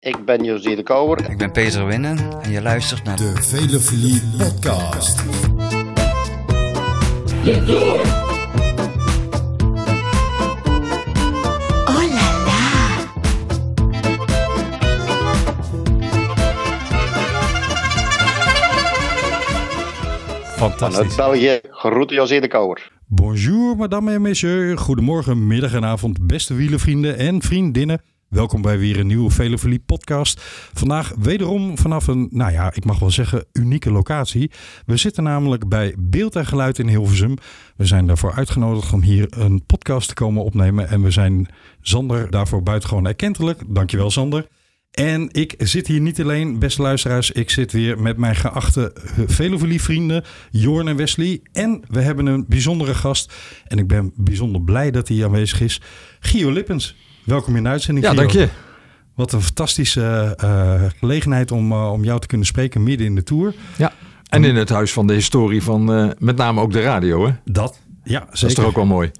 Ik ben José de Kouwer. Ik ben Peter Winnen en je luistert naar De Velofilie Podcast. Oh là là Vanuit Fantastisch. België, groeten José de Kouwer. Bonjour, madame en monsieur. Goedemorgen, middag en avond, beste wielenvrienden en vriendinnen. Welkom bij weer een nieuwe Velofilie podcast. Vandaag wederom vanaf een, nou ja, ik mag wel zeggen, unieke locatie. We zitten namelijk bij Beeld en Geluid in Hilversum. We zijn daarvoor uitgenodigd om hier een podcast te komen opnemen. En we zijn Sander daarvoor buitengewoon erkentelijk. Dankjewel Sander. En ik zit hier niet alleen, beste luisteraars. Ik zit weer met mijn geachte Velofilie vrienden, Jorn en Wesley. En we hebben een bijzondere gast. En ik ben bijzonder blij dat hij aanwezig is. Gio Lippens. Welkom in de uitzending, Ja, dank je. Wat een fantastische eh, gelegenheid om, eh, om jou te kunnen spreken midden in de Tour. Ja. En in het huis van de historie van eh, met name ook de radio. Hè? Dat, ja, Dat is zeker. toch ook wel mooi.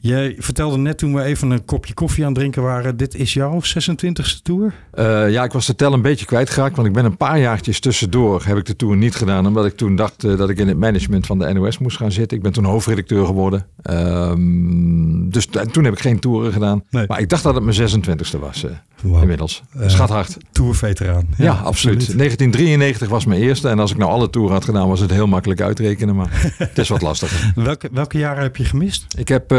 Jij vertelde net toen we even een kopje koffie aan het drinken waren... dit is jouw 26e Tour? Eh, ja, ik was de tel een beetje kwijtgeraakt. Want ik ben een paar jaartjes tussendoor heb ik de tour niet gedaan. Omdat ik toen dacht eh, dat ik in het management van de NOS moest gaan zitten. Ik ben toen hoofdredacteur geworden. Ehm, dus toen heb ik geen toeren gedaan. Nee. Maar ik dacht dat het mijn 26e was eh, inmiddels. Schat hard. Tourveteraan. Ja, absoluut. 1993 was mijn eerste. En als ik nou alle toeren had gedaan was het heel makkelijk uitrekenen. Maar het is wat lastiger. Welke, welke jaren heb je gemist? Ik heb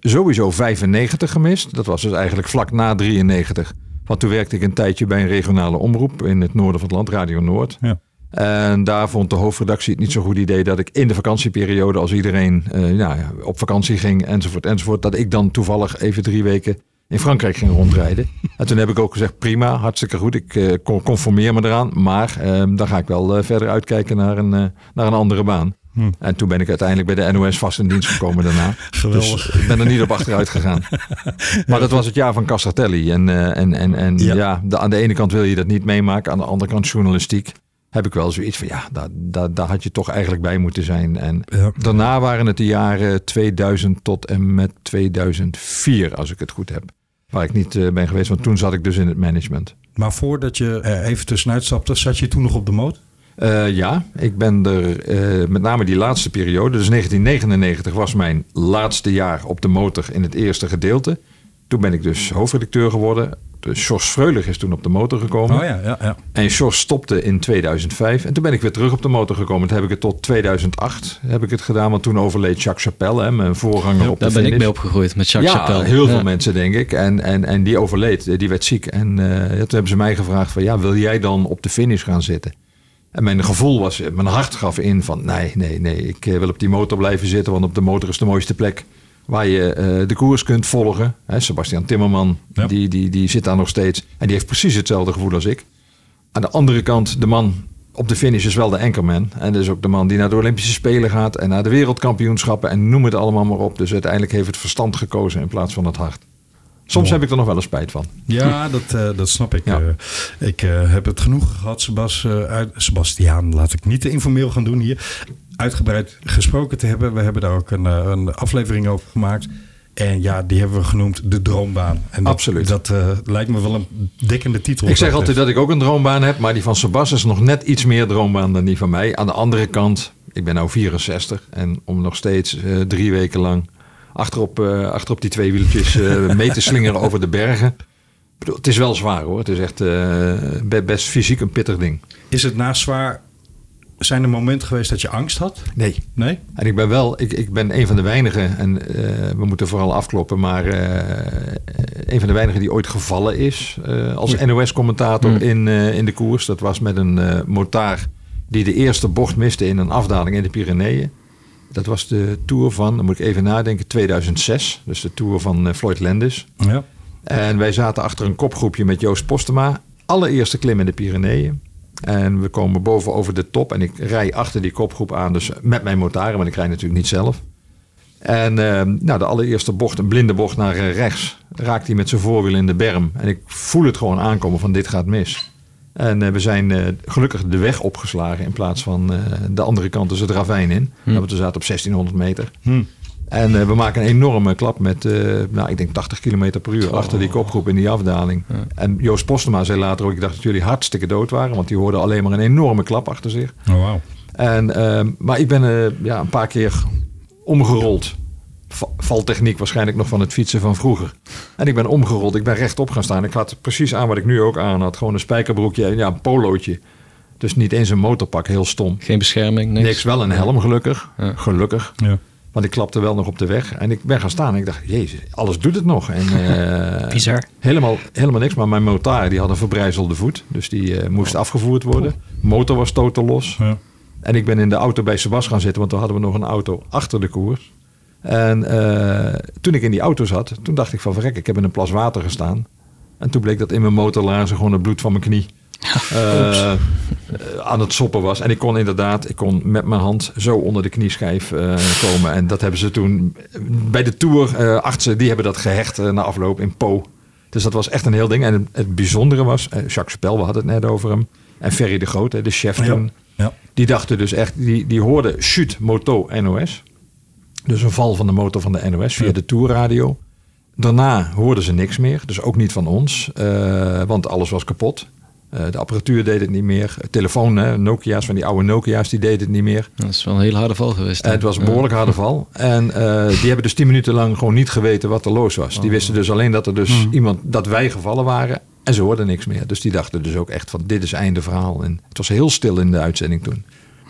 sowieso 95 gemist. Dat was dus eigenlijk vlak na 93. Want toen werkte ik een tijdje bij een regionale omroep in het noorden van het land, Radio Noord. Ja. En daar vond de hoofdredactie het niet zo'n goed idee dat ik in de vakantieperiode, als iedereen eh, nou ja, op vakantie ging enzovoort enzovoort, dat ik dan toevallig even drie weken in Frankrijk ging rondrijden. en toen heb ik ook gezegd, prima, hartstikke goed, ik eh, con- conformeer me eraan. Maar eh, dan ga ik wel eh, verder uitkijken naar een, eh, naar een andere baan. Hm. En toen ben ik uiteindelijk bij de NOS vast in dienst gekomen daarna. Geweldig. Dus ik ben er niet op achteruit gegaan. Maar dat was het jaar van Casartelli. En, eh, en, en, en Ja. ja, de- aan de ene kant wil je dat niet meemaken. Aan de andere kant journalistiek heb ik wel zoiets van... ja, daar, daar, daar had je toch eigenlijk bij moeten zijn. En Ja. daarna waren het de jaren 2000 tot en met 2004, als ik het goed heb. Waar ik niet eh, ben geweest, want toen zat ik dus in het management. Maar voordat je er even tussenuit stapte, zat je toen nog op de moot? Eh, ja, ik ben er eh, met name die laatste periode. Dus 1999 was mijn laatste jaar op de motor in het eerste gedeelte. Toen ben ik dus hoofdredacteur geworden. Dus Jos Freulich is toen op de motor gekomen. Oh ja, ja, ja. En Jos stopte in 2005. En toen ben ik weer terug op de motor gekomen. Toen heb ik het tot 2008 heb ik het gedaan. Want toen overleed Jacques Chapelle, hè, mijn voorganger op de Daar ben ik mee opgegroeid met Jacques ja, Chapelle. heel veel mensen denk ik. En, en, en die overleed, die werd ziek. En eh, toen hebben ze mij gevraagd van ja, wil jij dan op de finish gaan zitten? En mijn gevoel was, mijn hart gaf in van nee, nee, nee. Ik eh, wil op die motor blijven zitten, want op de motor is de mooiste plek waar je eh, de koers kunt volgen. Hè, Sebastian Timmerman, Ja. die, die, die zit daar nog steeds. En die heeft precies hetzelfde gevoel als ik. Aan de andere kant, de man op de finish is wel de anchorman. En dat is ook de man die naar de Olympische Spelen gaat en naar de wereldkampioenschappen en noem het allemaal maar op. Dus uiteindelijk heeft het verstand gekozen in plaats van het hart. Soms heb ik er nog wel eens spijt van. Ja, dat, eh, dat snap ik. Ja. Eh, ik eh, heb het genoeg gehad, Sebas, Sebastiaan. Laat ik niet te informeel gaan doen hier. Uitgebreid gesproken te hebben. We hebben daar ook een, een aflevering over gemaakt. En ja, die hebben we genoemd De Droombaan. En dat, Absoluut. Dat lijkt me wel een dekkende titel. Ik zeg altijd dat ik ook een droombaan heb, maar die van Sebas is nog net iets meer droombaan dan die van mij. Aan de andere kant, ik ben nou 64 en om nog steeds drie weken lang achterop, eh, achterop die twee wieltjes eh, mee te slingeren over de bergen. Bedoel, het is wel zwaar hoor. Het is echt eh, be- best fysiek een pittig ding. Is het na zwaar... Zijn er momenten geweest dat je angst had? Nee. Nee? En ik ben wel, ik, ik ben een van de weinigen, en we moeten vooral afkloppen, maar een van de weinigen die ooit gevallen is als NOS-commentator Hmm. in, in de koers. Dat was met een motaar die de eerste bocht miste in een afdaling in de Pyreneeën. Dat was de Tour van, dan moet ik even nadenken, 2006. Dus de Tour van eh, Floyd Landis. Ja. En wij zaten achter een kopgroepje met Joost Postema. Allereerste klim in de Pyreneeën. En we komen boven over de top. En ik rij achter die kopgroep aan. Dus met mijn motaren, want ik rij natuurlijk niet zelf. En eh, nou, de allereerste bocht, een blinde bocht naar eh, rechts. Raakt hij met zijn voorwiel in de berm. En ik voel het gewoon aankomen van dit gaat mis. En eh, we zijn eh, gelukkig de weg opgeslagen in plaats van eh, de andere kant, dus het ravijn in. Hm. Want we zaten op 1600 meter. Hm. En we maken een enorme klap met, nou, ik denk 80 km per uur achter die kopgroep in die afdaling. En Joost Postema zei later ook, ik dacht dat jullie hartstikke dood waren, want die hoorden alleen maar een enorme klap achter zich. Oh, wauw. En, ehm, maar ik ben ja, een paar keer omgerold. Va- valtechniek waarschijnlijk nog van het fietsen van vroeger. En ik ben omgerold. Ik ben rechtop gaan staan. Ik had precies aan wat ik nu ook aan had. Gewoon een spijkerbroekje en ja, een polootje. Dus niet eens een motorpak, heel stom. Geen bescherming, niks. Niks, wel een helm gelukkig. Ja. Gelukkig. Ja. Want ik klapte wel nog op de weg. En ik ben gaan staan en ik dacht, jezus, alles doet het nog. En, eh, Bizar. Helemaal, helemaal niks. Maar mijn motar die had een verbrijzelde voet. Dus die eh, moest afgevoerd worden. Motor was totaal los. Ja. En ik ben in de auto bij Sebas gaan zitten, want toen hadden we nog een auto achter de koers. En eh, toen ik in die auto zat, toen dacht ik van verrek, ik heb in een plas water gestaan. En toen bleek dat in mijn motorlaarzen gewoon het bloed van mijn knie eh, aan het soppen was. En ik kon inderdaad, ik kon met mijn hand zo onder de knieschijf eh, komen. En dat hebben ze toen bij de Tour, artsen, die hebben dat gehecht eh, na afloop in Po. Dus dat was echt een heel ding. En het, het bijzondere was, Jacques Spel, we hadden het net over hem. En Ferry de Groot, de chef toen. Ja. Die dachten dus echt, die, die hoorden chute moto NOS. Dus een val van de motor van de NOS via Ja. de tourradio. Daarna hoorden ze niks meer, dus ook niet van ons, eh, want alles was kapot. Eh, de apparatuur deed het niet meer. Telefoon, hè, Nokia's van die oude Nokia's, die deed het niet meer. Dat is wel een hele harde val geweest. Het was een behoorlijk harde val. En eh, die hebben dus tien minuten lang gewoon niet geweten wat er los was. Die wisten dus alleen dat er dus iemand, dat wij gevallen waren. En ze hoorden niks meer. Dus die dachten dus ook echt van dit is einde verhaal. En het was heel stil in de uitzending toen.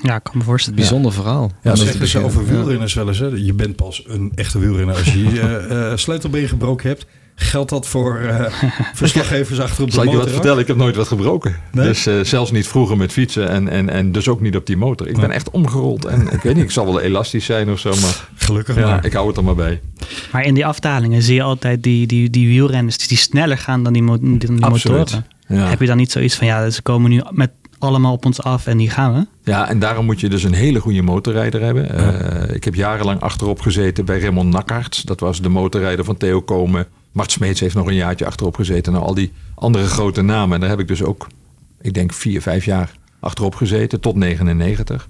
Ja, ik kan me voorstellen. Bijzonder verhaal. Ja, dat zeggen ze beginnen. over Ja. wielrenners wel eens. Hè? Je bent pas een echte wielrenner als je je eh, eh, sleutelbeen gebroken hebt. Geldt dat voor eh, verslaggevers achter op de Zal ik je wat motor? vertellen? Ik heb nooit wat gebroken. Nee? Dus eh, zelfs niet vroeger met fietsen en, en, en dus ook niet op die motor. Ik ben echt omgerold. En ik weet niet, ik zal wel elastisch zijn of zo. Maar Gelukkig ja, maar. ik hou het er maar bij. Maar in die afdalingen zie je altijd die, die, die wielrenners die sneller gaan dan die, mo- dan die Absoluut. motoren. Ja. Heb je dan niet zoiets van, ja, ze komen nu met allemaal op ons af en die gaan we? Ja, en daarom moet je dus een hele goede motorrijder hebben. Eh, ik heb jarenlang achterop gezeten bij Raymond Nakkaerts. Dat was de motorrijder van Theo Komen. Mart Smeets heeft nog een jaartje achterop gezeten. Nou, al die andere grote namen. En daar heb ik dus ook, ik denk vier, vijf jaar achterop gezeten. Tot 99.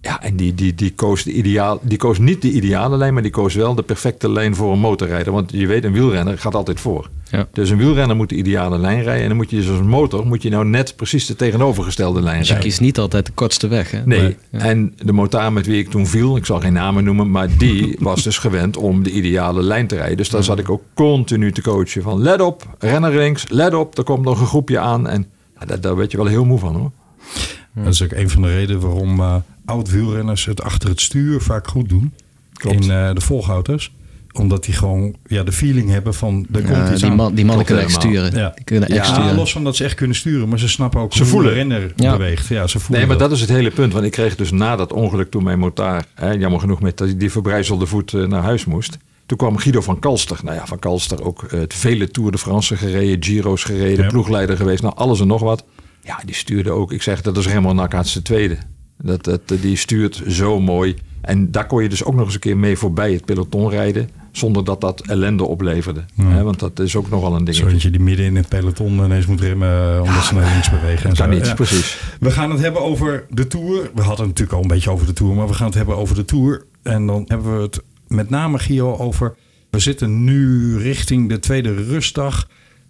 Ja, en die, die, die, koos de ideaal, die koos niet de ideale lijn, maar die koos wel de perfecte lijn voor een motorrijder. Want je weet, een wielrenner gaat altijd voor. Ja. Dus een wielrenner moet de ideale lijn rijden. En dan moet je dus als motor, moet je nou net precies de tegenovergestelde lijn Dus je rijden. kiest niet altijd de kortste weg. Hè? Nee, Maar, ja. en de motaar met wie ik toen viel, ik zal geen namen noemen, maar die was dus gewend om de ideale lijn te rijden. Dus daar zat ik ook continu te coachen van let op, renner links, let op, er komt nog een groepje aan. En ja, daar, daar werd je wel heel moe van hoor. Dat is ook een van de redenen waarom eh oud wielrenners het achter het stuur vaak goed doen. Klopt. In eh, de volgauto's. Omdat die gewoon ja, de feeling hebben van komt Ja, iets die, man, die mannen kunnen echt helemaal. sturen. Ja. Die kunnen echt Ja, sturen. los van dat ze echt kunnen sturen, maar ze snappen ook Ze hoe voelen. de renner Ja. beweegt. Ja, ze voelen Nee, maar dat is het hele punt. Want ik kreeg dus na dat ongeluk toen mijn motaar, hè, jammer genoeg met die- die verbrijzelde voet eh, naar huis moest. Toen kwam Guido van Kalster. Nou ja, van Kalster ook eh, het vele Tour de France gereden, Giro's gereden, Ja. ploegleider geweest. Nou, alles en nog wat. Ja, die stuurde ook. Ik zeg, dat is Raymond Nakkaerts de tweede. Dat, dat, die stuurt zo mooi. En daar kon je dus ook nog eens een keer mee voorbij het peloton rijden. Zonder dat dat ellende opleverde. Want dat is ook nogal een dingetje. Zo dat je die midden in het peloton ineens moet remmen eh, omdat ze naar links bewegen. En kan zo. niet, Ja. precies. We gaan het hebben over de Tour. We hadden het natuurlijk al een beetje over de Tour, maar we gaan het hebben over de Tour. En dan hebben we het met name, Gio, over... We zitten nu richting de tweede rustdag.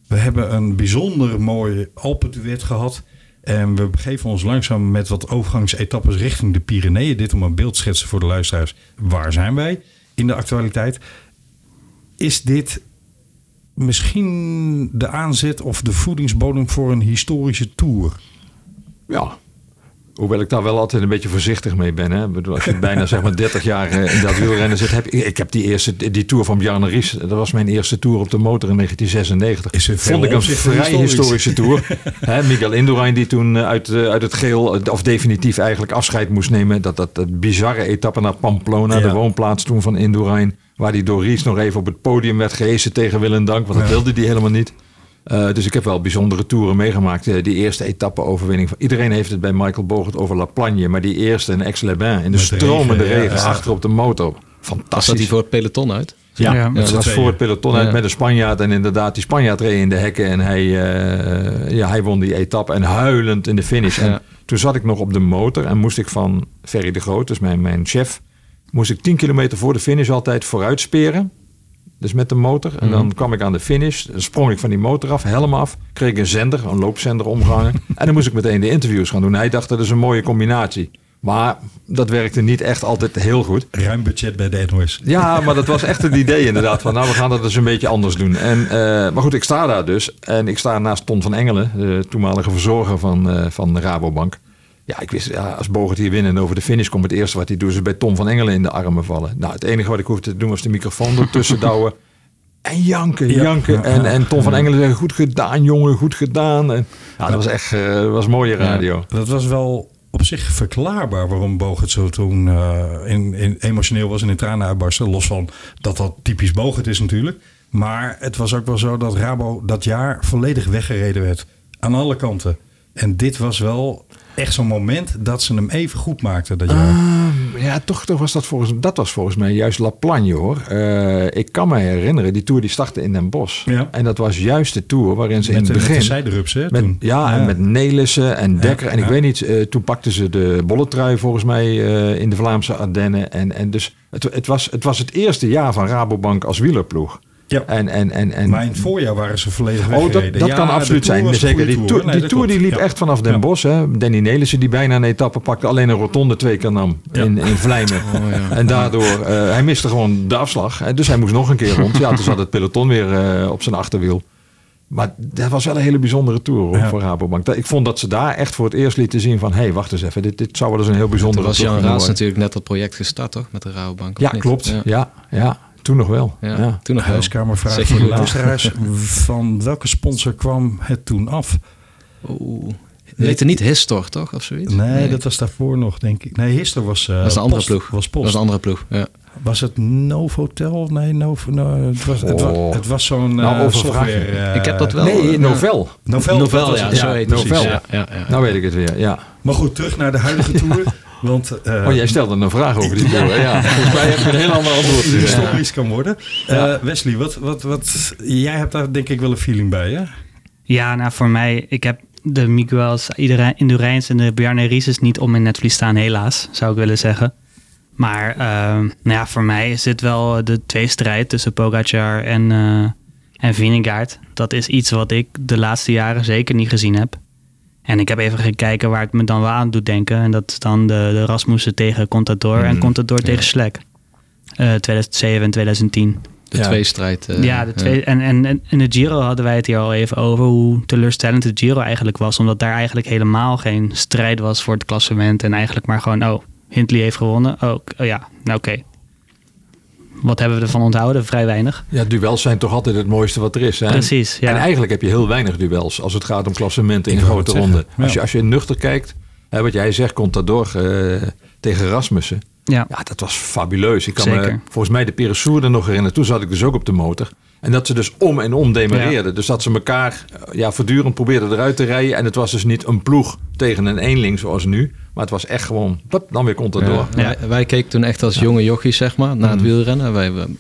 We hebben een bijzonder mooi Alpenduet gehad. En we begeven ons langzaam met wat overgangsetappes richting de Pyreneeën. Dit om een beeld te schetsen voor de luisteraars. Waar zijn wij in de actualiteit? Is dit misschien de aanzet of de voedingsbodem voor een historische Tour? Ja. Hoewel ik daar wel altijd een beetje voorzichtig mee ben. Hè. Bedoel, Als je bijna zeg maar 30 jaar eh, in dat wielrennen zit. Heb, ik, ik heb die eerste, die tour van Bjarne Ries. Dat was mijn eerste tour op de motor in 1996. Is in Vond ik een vrij historisch. historische tour. Hè, Miguel Indurain die toen eh, uit, eh, uit het geel, of definitief eigenlijk afscheid moest nemen. Dat, dat, dat bizarre etappe naar Pamplona, Ja. de woonplaats toen van Indurain. Waar die door Ries nog even op het podium werd gehezen tegen Willem Dank. Want dat Ja. wilde die helemaal niet. Eh, dus ik heb wel bijzondere toeren meegemaakt. Eh, die eerste etappe-overwinning. Iedereen heeft het bij Michael Bogert over La Plagne. Maar die eerste in Aix-les-Bains. In de Met de stromende regen, ja, regen. ja. achter op de motor. Was Fantastisch. dat die voor het peloton uit? Ja, Ja, dat was voor het peloton uit Ja. met een Spanjaard. En inderdaad, die Spanjaard reed in de hekken. En hij, eh, ja, hij won die etappe. En huilend in de finish. En toen zat ik nog op de motor. En moest ik van Ferry de Groot, dus mijn, mijn chef... moest ik 10 kilometer voor de finish altijd vooruit speren. Dus met de motor. En dan kwam ik aan de finish. Dan sprong ik van die motor af, helm af. Kreeg ik een zender, een loopzender omgehangen. en dan moest ik meteen de interviews gaan doen. Hij dacht dat is een mooie combinatie. Maar dat werkte niet echt altijd heel goed. Ruim budget bij de NOS. Ja, maar dat was echt het idee inderdaad. Van nou, we gaan dat dus een beetje anders doen. En, eh, maar goed, ik sta daar dus. En ik sta naast Ton van Engelen, de toenmalige verzorger van, eh, van de Rabobank. Ja, ik wist, ja, als Bogert hier winnen en over de finish komt, het eerste wat hij doet is bij Tom van Engelen in de armen vallen. Nou, het enige wat ik hoefde te doen was de microfoon ertussen douwen. En janken, Ja. janken. Ja, En, en Tom van Engelen zeggen, goed gedaan jongen, goed gedaan. En, ja, dat was echt dat was mooie radio. Dat was wel op zich verklaarbaar waarom Bogert zo toen eh, in, in emotioneel was en in tranen uitbarstte. Los van dat dat typisch Bogert is natuurlijk. Maar het was ook wel zo dat Rabo dat jaar volledig weggereden werd. Aan alle kanten. En dit was wel echt zo'n moment dat ze hem even goed maakten dat jaar. Ah, ja, toch, toch was dat volgens, dat was volgens mij juist La Plagne hoor. Eh, ik kan me herinneren, die tour die startte in Den Bosch. Ja. En dat was juist de tour waarin ze met, in het met de begin... zijderups, hè? Met, toen. ja, en met Nelissen en Dekker. en ik weet niet, eh, toen pakten ze de bolletrui volgens mij eh, in de Vlaamse Ardennen. En, en dus het, het, was, het was het eerste jaar van Rabobank als wielerploeg. Ja. En, en, en, en, Maar in het voorjaar waren ze volledig Oh, weggereden. dat, dat Ja, kan absoluut Tour zijn. was Zeker, die tour, Nee, die, dat tour liep Ja. echt vanaf Den Ja. Bosch. Hè. Danny Nelissen die bijna een etappe pakte. Alleen een rotonde twee keer nam Ja. in, in Vlijmen. En daardoor, eh, hij miste gewoon de afslag. En Dus hij moest nog een keer rond. Ja, toen zat het peloton weer eh, op zijn achterwiel. Maar dat was wel een hele bijzondere tour hoor, Ja. voor Rabobank. Dat- Ik vond dat ze daar echt voor het eerst lieten zien van... hé, hey, wacht eens even, dit, dit zou wel eens een heel bijzondere Toen was tour Jan Raas natuurlijk net dat project gestart, toch? Met de Rabobank. Ja, niet? klopt. Ja. Ja. Ja, toen nog wel. Ja, Ja. toen nog. Huiskamervraag voor de luisteraars. Van welke sponsor kwam het toen af? Oeh. Heette niet Histor, toch? Of zoiets? Nee, dat was daarvoor nog, denk ik. Nee, Hister was. eh, Dat was een andere Post. ploeg. Was Dat Post. was een andere ploeg, ja. Was het Novotel? Nee, Novo, no, het was, het was, Oh. het was zo'n Nou, eh, software. eh, Ik heb dat wel. Nee, Novel. Novel, dat Novel, ja, zo heet Novel. het. Ja, ja, ja. Nou weet ik het weer, ja. Maar goed, terug naar de huidige tour. want eh, Oh, jij stelde een vraag over die tour. hè? Ja, volgens mij heb je een heel ander antwoord. die historisch kan worden. Eh, Wesley, wat, wat, wat, jij hebt daar denk ik wel een feeling bij, hè? Ja, nou voor mij, ik heb de Miguel's Indurains en de Bjarne Rieses niet om in netvlies staan, helaas, zou ik willen zeggen. Maar ehm, nou ja, voor mij is dit wel de tweestrijd tussen Pogacar en, eh en. Dat is iets wat ik de laatste jaren zeker niet gezien heb. En ik heb even gekeken waar het me dan wel aan doet denken. En dat is dan de, de Rasmussen tegen Contador en Contador tegen Slek. Eh 2007 en 2010. De Ja. tweestrijd. eh, Ja, de twee, En, en, en in de Giro hadden wij het hier al even over hoe teleurstellend de Giro eigenlijk was. Omdat daar eigenlijk helemaal geen strijd was voor het klassement. En eigenlijk maar gewoon, oh, Hindley heeft gewonnen. Oh, oh ja, nou oké. Wat hebben we ervan onthouden? Vrij weinig. Ja, duels zijn toch altijd het mooiste wat er is. Hè? Precies, ja. En eigenlijk heb je heel weinig duels als het gaat om klassementen in grote het ronde. zeggen, Als, je, ja. als je nuchter kijkt, hè, wat jij zegt, Contador eh tegen Rasmussen. Ja, Ja, dat was fabuleus. Ik kan me volgens mij de Peressour er nog herinneren. Toen zat ik dus ook op de motor. En dat ze dus om en om demareerden. Dus dat ze elkaar eh, ja, voortdurend probeerden eruit te rijden. En het was dus niet een ploeg tegen een eenling zoals nu. Maar het was echt gewoon, plop, dan weer Contador. Ja, Wij, wij keken toen echt als jonge jochies, zeg maar, naar het wielrennen. Wij waren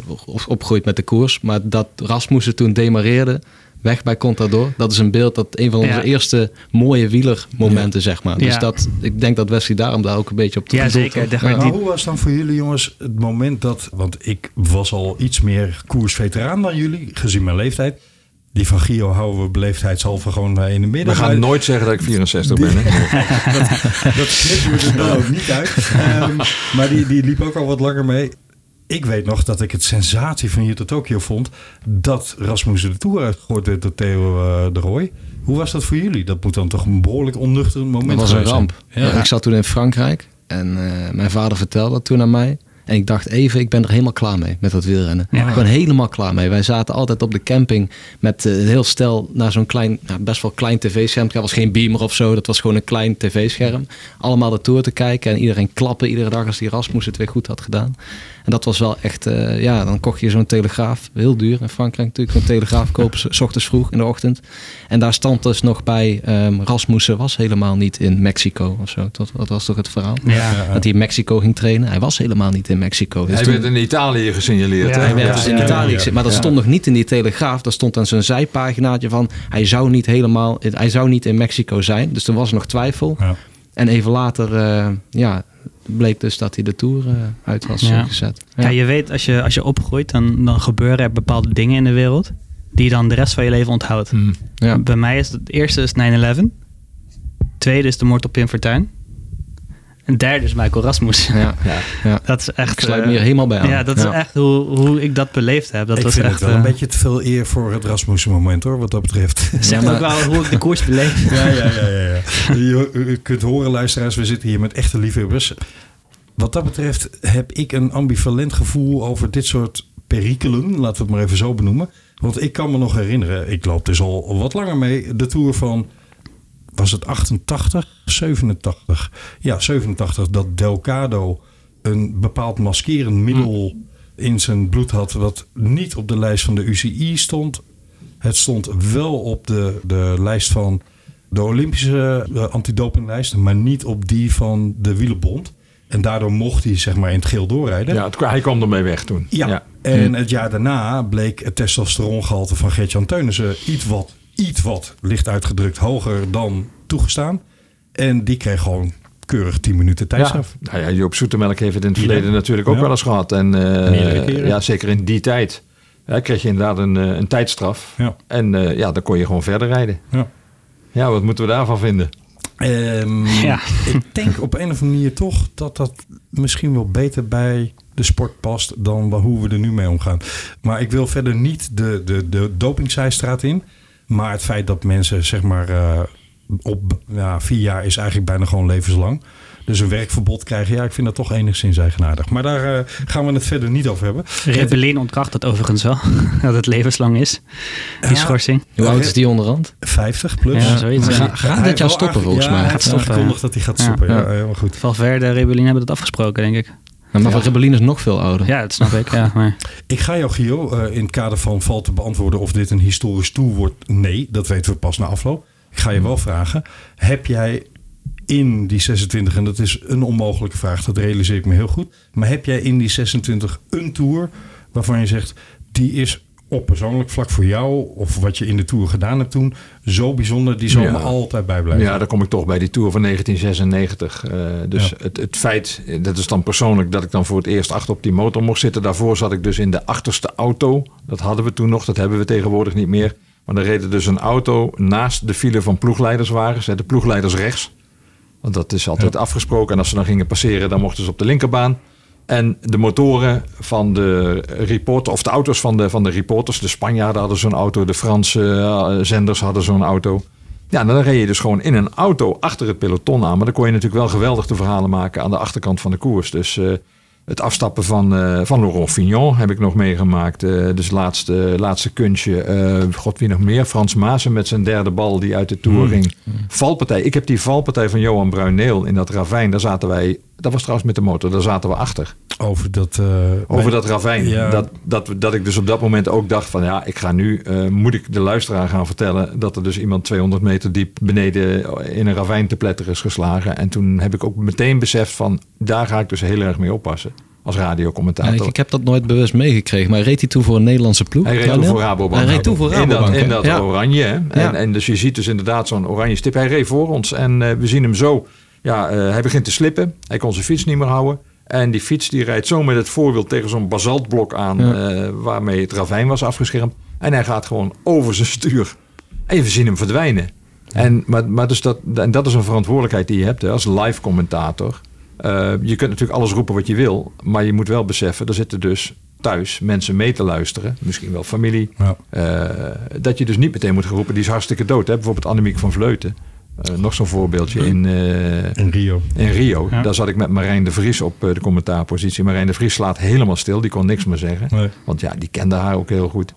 opgegroeid met de koers. Maar dat Rasmussen toen demareerde, weg bij Contador. Dat is een beeld, dat een van onze Ja. eerste mooie wielermomenten, zeg maar. Dus Ja. dat, ik denk dat Wesley daarom daar ook een beetje op te Ja, zeker. Maar hoe was dan voor jullie jongens het moment dat... Want ik was al iets meer koersveteraan dan jullie, gezien mijn leeftijd. Die van Gio houden we beleefdheidshalve gewoon in de midden. We gaan nooit zeggen dat ik 64 ben. Hè? Dat knippen we er dan ook niet uit. Ehm, maar die, die liep ook al wat langer mee. Ik weet nog dat ik het sensatie van hier tot Tokio vond... dat Rasmussen de Tour uitgegooid werd door Theo eh, de Roy. Hoe was dat voor jullie? Dat moet dan toch een behoorlijk onnuchterend moment Dat was een zijn. ramp. Ja. Ik zat toen in Frankrijk en eh, mijn vader vertelde dat toen aan mij. En ik dacht even, ik ben er helemaal klaar mee met dat wielrennen. Ja. Gewoon helemaal klaar mee. Wij zaten altijd op de camping met eh, heel stel naar zo'n klein, nou, best wel klein tv-scherm. Dat was geen beamer of zo, dat was gewoon een klein tv-scherm. Allemaal de Tour te kijken en iedereen klappen iedere dag als die Rasmus het weer goed had gedaan. En dat was wel echt, eh, ja, dan kocht je zo'n telegraaf, heel duur in Frankrijk natuurlijk, zo'n telegraaf kopen, s- s ochtends vroeg in de ochtend. En daar stond dus nog bij, ehm, Rasmussen was helemaal niet in Mexico of zo. Dat, dat was toch het verhaal? ja. Dat hij in Mexico ging trainen. Hij was helemaal niet in Mexico. Dus Hij toen- werd in Italië gesignaleerd. Ja, hè? hij werd ja, dus in ja, Italië. Maar dat Ja. stond nog niet in die telegraaf. Dat stond aan zijn zijpaginaatje van... hij zou niet helemaal... hij zou niet in Mexico zijn. Dus er was nog twijfel. Ja. En even later, eh, ja, bleek dus dat hij de Tour eh, uit was Ja. gezet. Ja, je weet, als je, als je opgroeit, dan, dan gebeuren er bepaalde dingen in de wereld die je dan de rest van je leven onthoudt. Hmm. Ja. Bij mij is het, het eerste is 9-11. Tweede is de moord op Pim Fortuyn. En derde is Michael Rasmus. Ja, Ja. ja. Dat is echt... Ik sluit me eh, hier helemaal bij aan. Ja, dat is echt hoe, hoe ik dat beleefd heb. Dat ik was vind echt... het wel een eh, beetje te veel eer voor het Rasmussen moment hoor, wat dat betreft. Zeg Ja, ook maar- wel hoe ik de koers beleef. Ja, ja, ja, ja. ja. Je, kunt horen, luisteraars, we zitten hier met echte liefhebbers. Wat dat betreft heb ik een ambivalent gevoel over dit soort perikelen, laten we het maar even zo benoemen. Want ik kan me nog herinneren, ik loop dus al wat langer mee, de Tour van, was het 88, 87? Ja, 87, dat Delgado een bepaald maskerend middel in zijn bloed had, wat niet op de lijst van de UCI stond. Het stond wel op de, de lijst van de Olympische antidopinglijst, maar niet op die van de Wielenbond. En daardoor mocht hij zeg maar in het geel doorrijden. Ja, het, hij kwam ermee weg toen. Ja. En het jaar daarna bleek het testosterongehalte van Gert-Jan Teunissen iets wat, iets wat licht uitgedrukt hoger dan toegestaan. En die kreeg gewoon keurig 10 minuten Ja, tijdstraf. nou ja, Joop Zoetemelk heeft het in het verleden natuurlijk ook Ja. wel eens gehad. En, eh, keren. ja, zeker in die tijd. Ja, kreeg je inderdaad een, eh, een tijdstraf. Ja. En eh, ja, dan kon je gewoon verder rijden. Ja. Ja, wat moeten we daarvan vinden? Ehm, Ja. Ik denk op een of andere manier toch dat dat misschien wel beter bij de sport past dan hoe we er nu mee omgaan. Maar ik wil verder niet de, de, de dopingzijstraat in. Maar het feit dat mensen zeg maar eh, op ja, vier jaar is eigenlijk bijna gewoon levenslang. Dus een werkverbod krijgen, ja, ik vind dat toch enigszins eigenaardig. Maar daar eh, gaan we het verder niet over hebben. Rebellin ontkracht dat overigens wel. dat het levenslang is. Die Ja. schorsing. Hoe oud is die onderhand? 50 plus. Ja, zoiets, Maar Gaat dit hij jaar heeft wel stoppen, volgens ja, mij. Hij heeft Gaat stoppen, aangekondigd ja. dat hij gaat stoppen. Ja, Ja. helemaal goed. Valverde en Rebellin hebben dat afgesproken, denk ik. Nou, maar van Rebellin is nog veel ouder. Ja, dat snap ik. Ja, maar Ik ga jou, Gio, eh, in het kader van val te beantwoorden of dit een historisch tour wordt. Nee, dat weten we pas na afloop. Ik ga je wel vragen, heb jij in die 26, en dat is een onmogelijke vraag, dat realiseer ik me heel goed. Maar heb jij in die 26 een tour waarvan je zegt, die is op persoonlijk vlak voor jou, of wat je in de tour gedaan hebt toen, zo bijzonder, die zal Ja. me altijd bijblijven. Ja, dan kom ik toch bij die Tour van 1996. Eh, dus Ja. het, het feit, eh, dat is dan persoonlijk dat ik dan voor het eerst achter op die motor mocht zitten. Daarvoor zat ik dus in de achterste auto. Dat hadden we toen nog, dat hebben we tegenwoordig niet meer. Maar dan reed er dus een auto naast de file van ploegleiderswagens. De ploegleiders rechts. Want dat is altijd afgesproken. En als ze dan gingen passeren, dan mochten ze op de linkerbaan. En de motoren van de reporter, of de auto's van de, van de reporters. De Spanjaarden hadden zo'n auto, de Franse eh, zenders hadden zo'n auto. Ja, dan reed je dus gewoon in een auto achter het peloton aan. Maar dan kon je natuurlijk wel geweldig de verhalen maken aan de achterkant van de koers. Dus eh, het afstappen van, eh, van Laurent Fignon heb ik nog meegemaakt. Dus laatste, laatste kunstje. God, wie nog meer? Frans Maassen met zijn derde bal die uit de Tour ging. Valpartij. Ik heb die valpartij van Johan Bruineel in dat ravijn. Daar zaten wij... Dat was trouwens met de motor. Daar zaten we achter. Over dat... eh, Over dat ravijn. Ja. Dat, dat, dat ik dus op dat moment ook dacht van ja, ik ga nu, eh, moet ik de luisteraar gaan vertellen dat er dus iemand 200 meter diep beneden in een ravijn te pletter is geslagen. En toen heb ik ook meteen beseft van daar ga ik dus heel erg mee oppassen als Ja, radiocommentator. ik, ik heb dat nooit bewust meegekregen. Maar reed hij toen voor een Nederlandse ploeg? Hij reed toen voor Rabobank. Hij reed toen voor In dat, Rabobank. in dat ja. oranje. Hè? En, Ja. en dus je ziet dus inderdaad zo'n oranje stip. Hij reed voor ons en eh, we zien hem zo. Ja, eh, hij begint te slippen. Hij kon zijn fiets niet meer houden. En die fiets die rijdt zo met het voorwiel tegen zo'n basaltblok aan. Ja. eh, waarmee het ravijn was afgeschermd. En hij gaat gewoon over zijn stuur. En we zien hem verdwijnen. En, maar, maar dus dat, en dat is een verantwoordelijkheid die je hebt hè, als live commentator. Eh, je kunt natuurlijk alles roepen wat je wil. Maar je moet wel beseffen, er zitten dus thuis mensen mee te luisteren. Misschien wel familie. Ja. Dat je dus niet meteen moet gaan roepen, die is hartstikke dood. Hè? Bijvoorbeeld Annemiek van Vleuten. Eh, nog zo'n voorbeeldje in, eh, In Rio. in Rio. Ja. Daar zat ik met Marijn de Vries op eh, de commentaarpositie. Marijn de Vries slaat helemaal stil. Die kon niks meer zeggen. Nee. Want ja, die kende haar ook heel goed.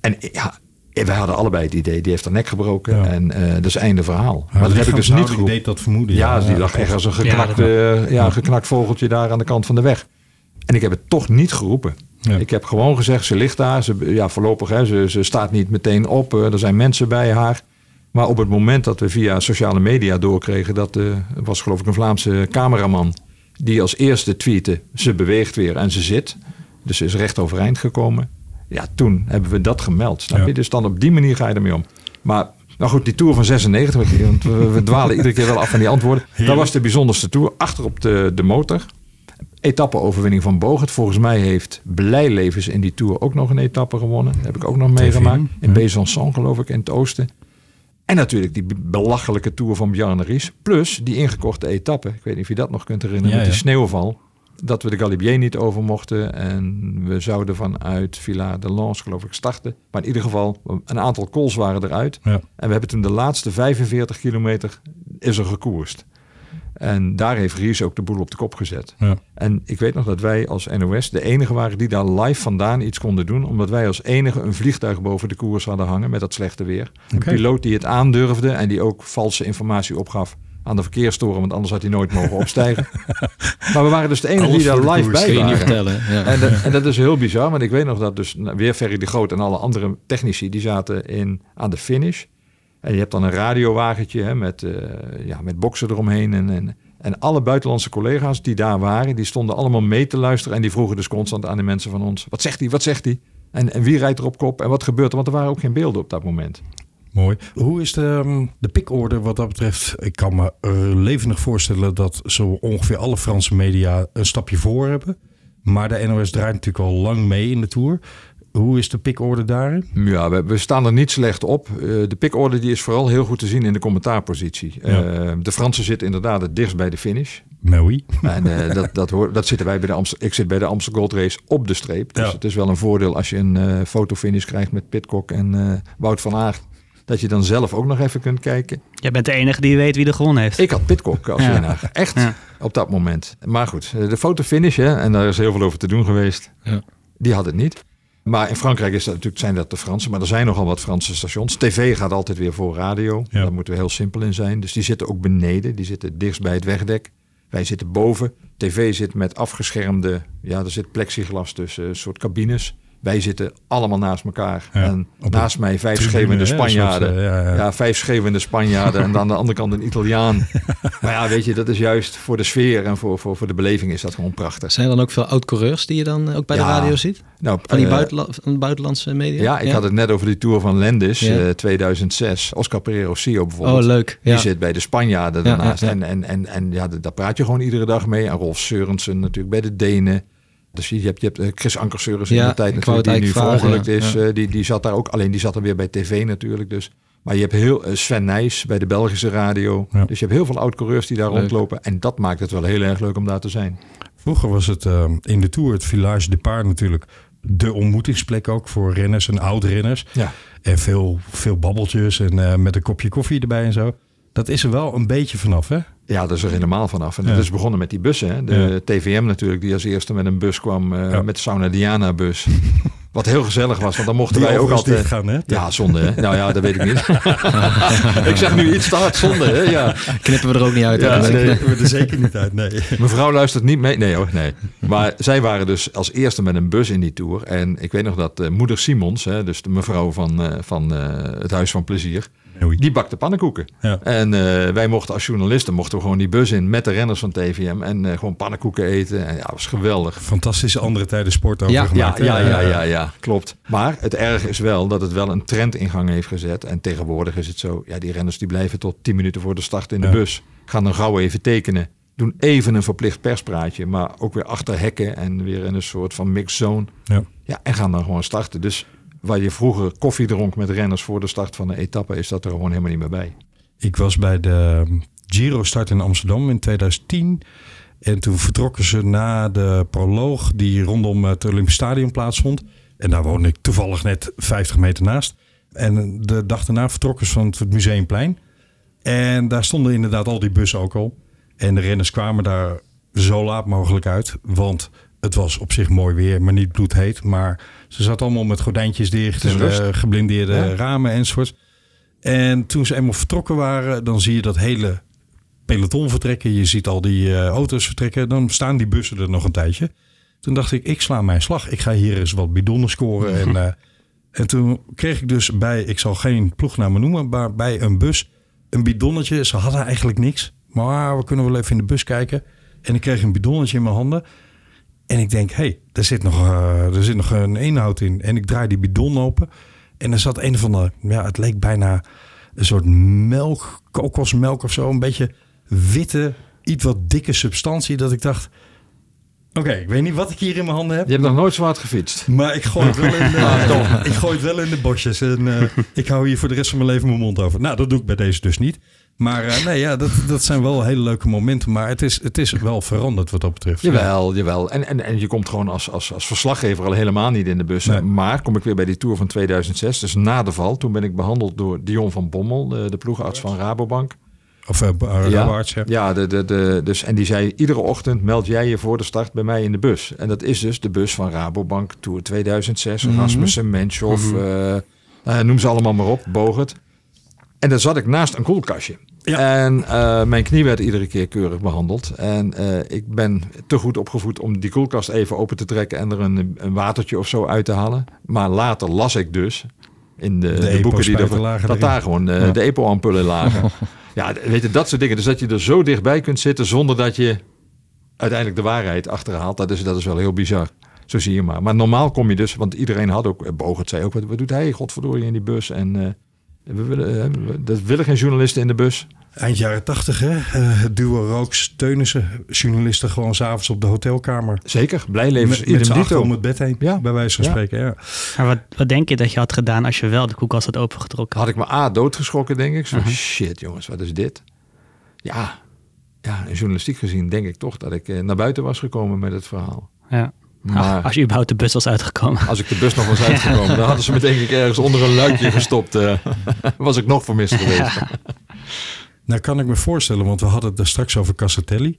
En ja, wij hadden allebei het idee. Die heeft haar nek gebroken. Ja. En eh dat is einde verhaal. Maar maar dat heb ik dus niet Die geroepen. deed dat vermoeden. Ja, die lag echt als een geknakt, Ja, eh, ja, geknakt vogeltje daar aan de kant van de weg. En ik heb het toch niet geroepen. Ja. Ik heb gewoon gezegd, ze ligt daar. Ze, ja, voorlopig, hè, ze, ze staat niet meteen op. er zijn mensen bij haar. Maar op het moment dat we via sociale media doorkregen... dat eh, er was geloof ik een Vlaamse cameraman... die als eerste tweette, ze beweegt weer en ze zit. Dus ze is recht overeind gekomen. Ja, toen hebben we dat gemeld. Snap je? Dus dan op die manier ga je ermee om. Maar Nou goed, die Tour van 96, want we, we dwalen iedere keer wel af van die antwoorden. Dat was de bijzonderste Tour. Achter op de, de motor. Etappe-overwinning van Bogert. Volgens mij heeft Blijlevens in die Tour ook nog een etappe gewonnen. Dat heb ik ook nog meegemaakt. In Besançon geloof ik, in het oosten. En natuurlijk die belachelijke Tour van Bjarne Ries. Plus die ingekorte etappe. Ik weet niet of je dat nog kunt herinneren. Ja, met die sneeuwval. Dat we de Galibier niet over mochten. En we zouden vanuit Villa de Lans geloof ik starten. Maar in ieder geval, een aantal calls waren eruit. Ja. En we hebben toen de laatste 45 kilometer is er gekoerst. En daar heeft Ries ook de boel op de kop gezet. Ja. En ik weet nog dat wij als NOS de enige waren die daar live vandaan iets konden doen. Omdat wij als enige een vliegtuig boven de koers hadden hangen met dat slechte weer. Oké. Een piloot die het aandurfde en die ook valse informatie opgaf aan de verkeerstoren. Want anders had hij nooit mogen opstijgen. maar we waren dus de enige die daar live bij waren. vertellen. Ja. En dat, en dat is heel bizar, want ik weet nog dat dus nou, weer Ferry de Groot en alle andere technici die zaten in, aan de finish. En je hebt dan een radiowagentje hè, met, eh, ja, met boksen eromheen. En, en, en alle buitenlandse collega's die daar waren, die stonden allemaal mee te luisteren. En die vroegen dus constant aan de mensen van ons, wat zegt hij, wat zegt hij? En, en wie rijdt er op kop en wat gebeurt er? Want er waren ook geen beelden op dat moment. Mooi. Hoe is de, ehm, de wat dat betreft? Ik kan me eh, levendig voorstellen dat zo ongeveer alle Franse media een stapje voor hebben. Maar de NOS draait natuurlijk al lang mee in de Tour. Hoe is de pickorde daarin? Ja, we, we staan er niet slecht op. Eh, de pickorde die is vooral heel goed te zien in de commentaarpositie. Ja. Eh, de Fransen zitten inderdaad het dichtst bij de finish. Maar oui. En eh, dat, dat, dat zitten wij bij de Amstel. Ik zit bij de Amstel Gold Race op de streep. Dus Ja. het is wel een voordeel als je een eh, fotofinish krijgt met Pitcock en eh, Wout van Aert. Dat je dan zelf ook nog even kunt kijken. Jij bent de enige die weet wie er gewonnen heeft. Ik had Pitcock als Ja. winnaar. Echt Ja. op dat moment. Maar goed, de fotofinish, hè, en daar is heel veel over te doen geweest. Ja. Die had het niet. Maar in Frankrijk is dat natuurlijk, zijn dat de Fransen. Maar er zijn nogal wat Franse stations. TV gaat altijd weer voor radio. Ja. Daar moeten we heel simpel in zijn. Dus die zitten ook beneden. Die zitten dichtst bij het wegdek. Wij zitten boven. TV zit met afgeschermde... Ja, er zit plexiglas tussen. Een soort cabines. Wij zitten allemaal naast elkaar. Ja, En naast mij vijf tribune, schreeuwende Spanjaarden. eh, ja, ja. Ja, vijf schreeuwende Spanjaarden en aan de andere kant een Italiaan. maar ja, weet je, dat is juist voor de sfeer en voor, voor, voor de beleving is dat gewoon prachtig. Zijn er dan ook veel oud-coureurs die je dan ook bij de radio ziet? Nou, Van die eh, buitenla- van buitenlandse media? ja, ik had het net over die Tour van Lendis Ja. eh, 2006. Oscar Pereiro Sio bijvoorbeeld. Oh, leuk. Die zit bij de Spanjaarden Ja, daarnaast. ja, ja. En, en, en, en ja, daar praat je gewoon iedere dag mee. En Rolf Seurensen natuurlijk bij de Denen. Dus je hebt, je hebt eh, Chris Ankerseurens in Ja, de tijd natuurlijk, die nu verongelukt vragen, is. ja. eh, die, die zat daar ook, alleen die zat er weer bij tv natuurlijk. Dus. Maar je hebt heel eh, Sven Nijs bij de Belgische radio. Ja. Dus je hebt heel veel oud-coureurs die daar Leuk. rondlopen. En dat maakt het wel heel erg leuk om daar te zijn. Vroeger was het eh, in de Tour, het Village de Paard natuurlijk, de ontmoetingsplek ook voor renners en oud-renners. Ja. En veel, veel babbeltjes en eh, met een kopje koffie erbij en zo. Dat is er wel een beetje vanaf, hè? Ja, dat is er helemaal vanaf. En Ja. dat is begonnen met die bussen. Hè? De Ja. TVM natuurlijk, die als eerste met een bus kwam. eh, Ja. Met de Sauna Diana bus. Wat heel gezellig was, want dan mochten Die wij ook altijd... hè? Ja, zonde hè? Nou ja, dat weet ik niet. ik zeg nu iets te hard, zonde hè? Ja. Knippen we er ook niet uit. Ja, hè? nee. Dat we er zeker niet uit, nee. Mevrouw luistert niet mee. Nee hoor, nee. Maar zij waren dus als eerste met een bus in die tour. En ik weet nog dat eh, moeder Simons, hè, dus de mevrouw van, eh, van eh, het Huis van Plezier, Oei. die bakte pannenkoeken. Ja. En eh, wij mochten als journalisten mochten we gewoon die bus in met de renners van TVM en eh, gewoon pannenkoeken eten. En ja, dat was geweldig. Fantastische andere tijden sport over Ja, Ja, gemaakt. ja, ja, ja, ja, klopt. Maar het erge is wel dat het wel een trend in gang heeft gezet. En tegenwoordig is het zo, ja, die renners die blijven tot 10 minuten voor de start in de bus. Gaan dan gauw even tekenen. Doen even een verplicht perspraatje, maar ook weer achter hekken en weer in een soort van mixed zone. Ja. Ja, en gaan dan gewoon starten. Dus waar je vroeger koffie dronk met renners voor de start van een etappe, is dat er gewoon helemaal niet meer bij. Ik was bij de Giro start in Amsterdam in 2010. En toen vertrokken ze na de proloog die rondom het Olympisch Stadion plaatsvond. En daar woonde ik toevallig net 50 meter naast. En de dag daarna vertrokken ze van het Museumplein. En daar stonden inderdaad al die bussen ook al. En de renners kwamen daar zo laat mogelijk uit. Want het was op zich mooi weer, maar niet bloedheet. Maar ze zaten allemaal met gordijntjes dicht en eh, geblindeerde Ja. ramen enzovoort. En toen ze eenmaal vertrokken waren, dan zie je dat hele peloton vertrekken. Je ziet al die eh, auto's vertrekken. Dan staan die bussen er nog een tijdje. Toen dacht ik, ik sla mijn slag. Ik ga hier eens wat bidonnen scoren. En, eh, en toen kreeg ik dus bij, ik zal geen ploegnamen noemen, maar bij een bus een bidonnetje. Ze hadden eigenlijk niks. Maar we kunnen wel even in de bus kijken. En ik kreeg een bidonnetje in mijn handen. En ik denk, hé, hey, er, zit nog, eh, er zit nog een inhoud in. En ik draai die bidon open. En er zat een van de, ja, het leek bijna een soort melk, kokosmelk of zo. Een beetje witte, iets wat dikke substantie. Dat ik dacht, oké, ik weet niet wat ik hier in mijn handen heb. Je hebt nog nooit zo hard gefietst. Maar ik gooi het wel in de, ik gooi het wel in de bosjes. En eh, ik hou hier voor de rest van mijn leven mijn mond over. Nou, dat doe ik bij deze dus niet. Maar eh, nee, ja, dat, dat zijn wel hele leuke momenten. Maar het is, het is wel veranderd wat dat betreft. Jawel, jawel. En, en, en je komt gewoon als, als, als verslaggever al helemaal niet in de bus. Nee. Maar kom ik weer bij die Tour van 2006, dus na de val. Toen ben ik behandeld door Dion van Bommel, de, de ploegarts van Rabobank. Of uh, ja, ja de, de, de, dus, en die zei iedere ochtend meld jij je voor de start bij mij in de bus. En dat is dus de bus van Rabobank Tour 2006. Mhm. Rasmussen, Menschhoff, eh, eh, noem ze allemaal maar op, Bogert. En daar zat ik naast een koelkastje. Ja. En eh, mijn knie werd iedere keer keurig behandeld. En eh, ik ben te goed opgevoed om die koelkast even open te trekken en er een, een watertje of zo uit te halen. Maar later las ik dus in de, de, boeken die er lagen dat erin. daar gewoon eh, Ja. de EPO-ampullen lagen. ja, weet je, dat soort dingen. Dus dat je er zo dichtbij kunt zitten zonder dat je uiteindelijk de waarheid achterhaalt. Dat is, dat is wel heel bizar. Zo zie je maar. Maar normaal kom je dus, want iedereen had ook, Bogert zei ook, wat, wat doet hij, godverdorie, in die bus? En we willen, eh, we- dat willen geen journalisten in de bus. Eind jaren tachtig, hè? Eh, het duo Rooks, Teunissen. Journalisten gewoon s'avonds op de hotelkamer. Zeker, blijlevens, Met, met achter om het bed heen, Ja. bij wijze van Ja. spreken. Ja. Maar wat, wat denk je dat je had gedaan als je wel de koelkast had opengetrokken? Had ik me A, doodgeschrokken, denk ik. Zo, Mhm. shit jongens, wat is dit? Ja, ja, journalistiek gezien denk ik toch dat ik eh, naar buiten was gekomen met het verhaal. Ja. Maar Als je überhaupt de bus was uitgekomen. als ik de bus nog was uitgekomen, dan hadden ze me denk ik ergens onder een luikje gestopt. eh, was ik nog vermist geweest. Nou kan ik me voorstellen, want we hadden het daar straks over Cassatelli.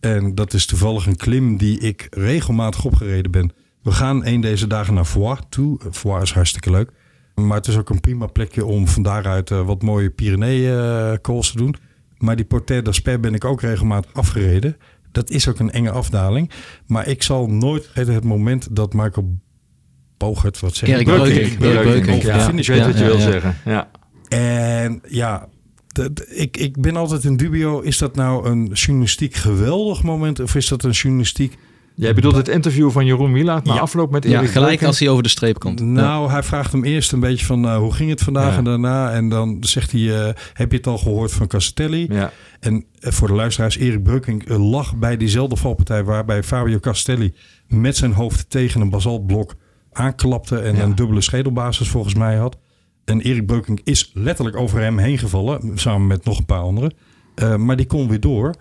En dat is toevallig een klim die ik regelmatig opgereden ben. We gaan een deze dagen naar Foix toe. Foix is hartstikke leuk. Maar het is ook een prima plekje om van daaruit eh, wat mooie Pyrenee-calls te doen. Maar die Portet d'Asper ben ik ook regelmatig afgereden. Dat is ook een enge afdaling. Maar ik zal nooit vergeten het moment dat Michael Bogert, wat zeg Erik ik? Ja. ja. Ik weet wat je Ja, wil zeggen. Ja. En ja, ik, ik ben altijd in dubio. Is dat nou een journalistiek geweldig moment? Of is dat een journalistiek... Jij bedoelt het interview van Jeroen Wielaert na Ja. afloop met Ja, Erik gelijk Breukink? als hij over de streep komt. Nou, hij vraagt hem eerst een beetje van... eh, hoe ging het vandaag Ja. en daarna? En dan zegt hij... eh, heb je het al gehoord van Castelli? Ja. En eh, voor de luisteraars, Erik Breukink eh, lag bij diezelfde valpartij... waarbij Fabio Castelli met zijn hoofd tegen een basaltblok aanklapte... en Ja. een dubbele schedelbasis volgens mij had. En Erik Breukink is letterlijk over hem heen gevallen... samen met nog een paar anderen. Eh, maar die kon weer door.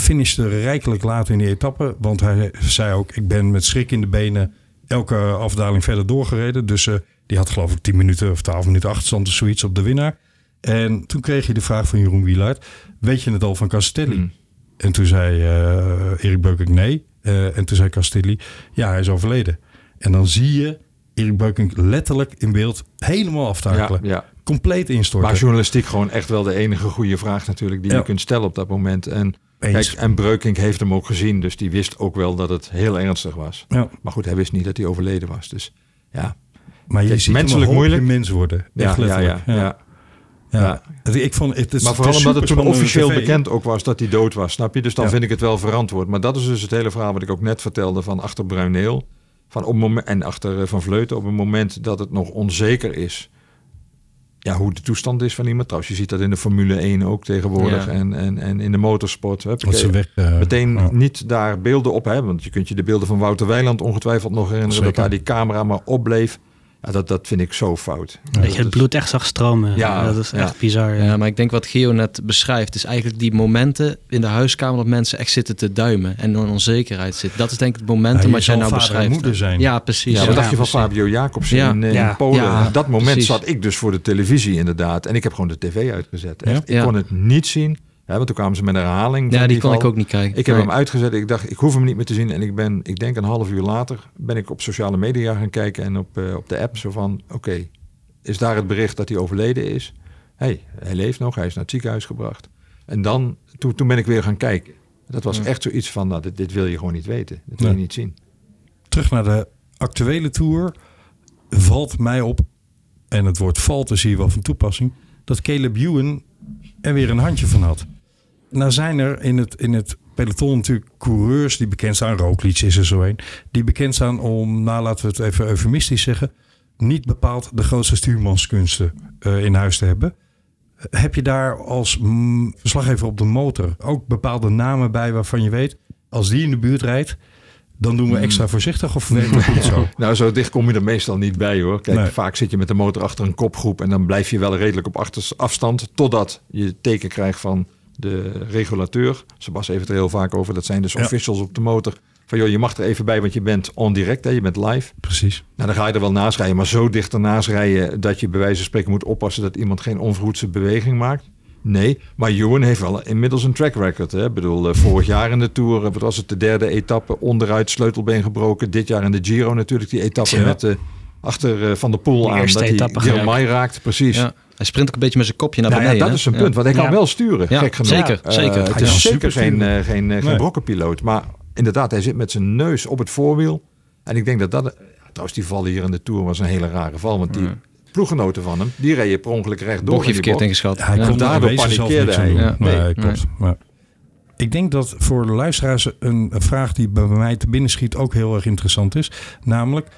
Finishte rijkelijk laat in die etappe. Want hij zei ook, ik ben met schrik in de benen... elke afdaling verder doorgereden. Dus eh, die had geloof ik 10 minuten of 12 minuten achterstand of zoiets op de winnaar. En toen kreeg je de vraag van Jeroen Wielaert... weet je het al van Castelli? Hmm. En toen zei eh, Erik Beukink nee. Eh, en toen zei Castelli, ja, hij is overleden. En dan zie je Erik Beukink letterlijk in beeld helemaal aftakelen. Ja, ja. Compleet instorten. Maar journalistiek gewoon echt wel de enige goede vraag natuurlijk die Ja. je kunt stellen op dat moment. En, Eens. kijk, en Breukink heeft hem ook gezien, dus die wist ook wel dat het heel ernstig was. ja, Maar goed, hij wist niet dat hij overleden was. Dus ja, maar je Kijk, ziet menselijk hem moeilijk. mens worden. Echt ja, ja, letterlijk. ja, ja. Ja. Ik vond, het, Maar het vooral is omdat het toen officieel tv. bekend ook was dat hij dood was, snap je? Dus dan vind ik het wel verantwoord. Maar dat is dus het hele verhaal wat ik ook net vertelde van achter Bruineel. Van op moment, en achter eh, Van Vleuten op het moment dat het nog onzeker is. Ja, hoe de toestand is van iemand. Trouwens, je ziet dat in de Formule 1 ook tegenwoordig. Ja. En, en, en in de motorsport. Ze weg, eh, Meteen ja. niet daar beelden op hebben. Want je kunt je de beelden van Wouter Weiland ongetwijfeld nog herinneren. Zeker. Dat daar die camera maar opbleef. Ja, dat, dat vind ik zo fout. Dat je het bloed echt zag stromen. Ja, dat is ja. echt bizar. Ja, maar ik denk wat Gio net beschrijft, is eigenlijk die momenten in de huiskamer dat mensen echt zitten te duimen en in onzekerheid zitten. Dat is denk ik het momentum wat jij nou vader en beschrijft. moeder zijn. Ja, precies. Ja, wat dacht je van precies. Fabio Jacobsen Ja. in, eh, in Ja. Polen? Dat moment precies. zat ik dus voor de televisie inderdaad. En ik heb gewoon de tv uitgezet. Echt. Ja? Ik Ja. kon het niet zien. Ja, want toen kwamen ze met een herhaling. Ja, van die kon val. ik ook niet kijken. Ik heb Nee. hem uitgezet. Ik dacht, ik hoef hem niet meer te zien. En ik ben, ik denk een half uur later, ben ik op sociale media gaan kijken. En op, eh, op de app zo van, oké, is daar het bericht dat hij overleden is? hey, hij leeft nog. Hij is naar het ziekenhuis gebracht. En dan, toen, toen ben ik weer gaan kijken. Dat was echt zoiets van, nou, dit, dit wil je gewoon niet weten. Dat wil je niet zien. terug naar de actuele tour, valt mij op, en het woord valt is hier wel van toepassing, dat Caleb Ewan er weer een handje van had. Nou zijn er in het, in het peloton natuurlijk coureurs die bekend staan, Roglic is er zo een, die bekend staan om, nou laten we het even eufemistisch zeggen, niet bepaald de grootste stuurmanskunsten eh, in huis te hebben. Heb je daar als mm, verslaggever op de motor ook bepaalde namen bij waarvan je weet, als die in de buurt rijdt, dan doen we extra voorzichtig of werkt dat niet zo? Nou, zo dicht kom je er meestal niet bij hoor. Kijk, Nee. vaak zit je met de motor achter een kopgroep en dan blijf je wel redelijk op achters- afstand totdat je teken krijgt van de regulateur. Sebas heeft het er heel vaak over. Dat zijn dus Ja. officials op de motor. Van joh, je mag er even bij, want je bent on direct, hè, je bent live. Precies. Nou, dan ga je er wel naast rijden, maar zo dicht ernaast rijden dat je bij wijze van spreken moet oppassen dat iemand geen onverhoedse beweging maakt. Nee, maar Ewan heeft wel inmiddels een track record. Hè? Ik bedoel, eh, vorig jaar in de Tour, eh, wat was het, de derde etappe, onderuit sleutelbeen gebroken. Dit jaar in de Giro natuurlijk, die etappe Ja. met eh, achter eh, Van de Poel aan, eerste dat hij etappe Girmay raakt, precies. Ja. Hij sprint ook een beetje met zijn kopje naar Nou ja, beneden. dat is een punt, want hij kan Ja. wel sturen, Ja, gek genoeg. zeker, Eh, zeker. het Hij is zeker geen, eh, geen, eh, geen brokkenpiloot, maar inderdaad, hij zit met zijn neus op het voorwiel. En ik denk dat dat, ja, trouwens die val hier in de Tour was een hele rare val, want die ploeggenoten van hem, die reden per ongeluk rechtdoor. Bochtje verkeerd bocht. ingeschat. Hij Ja. daardoor panikeerde hij. doen. Ja. Nee, Nee, klopt. Maar ik denk dat voor de luisteraars een, een vraag die bij mij te binnen schiet ook heel erg interessant is. Namelijk,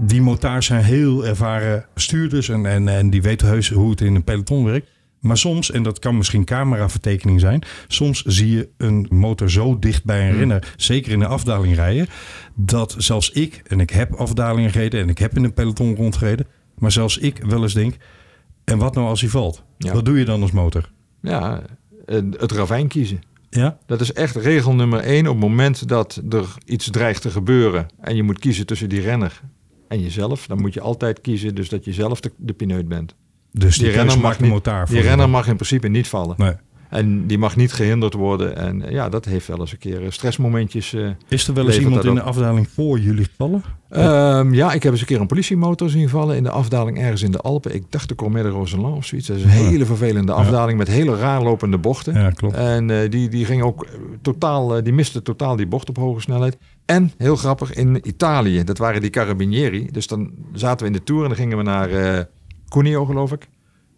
die motards zijn heel ervaren bestuurders en, en, en die weten heus hoe het in een peloton werkt. Maar soms, en dat kan misschien cameravertekening zijn, soms zie je een motor zo dicht bij een renner, zeker in de afdaling rijden, dat zelfs ik, en ik heb afdalingen gereden en ik heb in een peloton rondgereden, maar zelfs ik wel eens denk, en wat nou als hij valt? Ja. Wat doe je dan als motor? Ja, het ravijn kiezen. Ja? Dat is echt regel nummer één. Op het moment dat er iets dreigt te gebeuren en je moet kiezen tussen die renner en jezelf, dan moet je altijd kiezen dus dat je zelf de, de pineut bent. Dus die, Die renner mag niet- Die renner mag in principe niet vallen. Nee. En die mag niet gehinderd worden. En eh, ja, dat heeft wel eens een keer eh, stressmomentjes. eh. Is er wel eens iemand in de afdaling voor jullie gevallen? Ehm, ja, ik heb eens een keer een politiemotor zien vallen in de afdaling ergens in de Alpen. Ik dacht de Cormet de Roseland of zoiets. Dat is een Ja. hele vervelende afdaling met hele raar lopende bochten. Ja, klopt. En die, die ging ook totaal, die miste totaal die bocht op hoge snelheid. En heel grappig, in Italië, dat waren die Carabinieri. Dus dan zaten we in de Tour en dan gingen we naar Cuneo, geloof ik.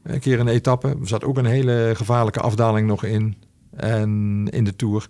Een keer een etappe. Er zat ook een hele gevaarlijke afdaling nog in. En in de Tour.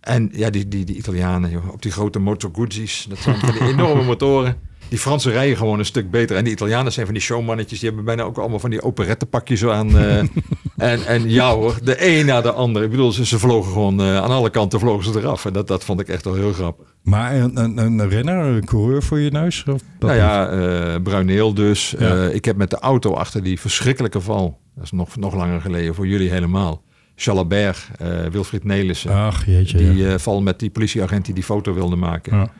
En ja, die, die, die Italianen, joh, op die grote Moto Guzzi's. Dat zijn die enorme motoren. Die Fransen rijden gewoon een stuk beter. En die Italianen zijn van die showmannetjes. Die hebben bijna ook allemaal van die operettenpakjes aan. eh. en, en ja hoor, de een na de ander. Ik bedoel, ze, ze vlogen gewoon eh, aan alle kanten vlogen ze eraf. En dat, dat vond ik echt wel heel grappig. Maar een, een, een renner, een coureur voor je neus? Of dat nou ja, eh Bruineel dus. Ja. Ik heb met de auto achter die verschrikkelijke val. Dat is nog, nog langer geleden voor jullie helemaal. Jalabert, Wilfried Nelissen. Ach, jeetje. die ja. val met die politieagent die die foto wilde maken. Ja.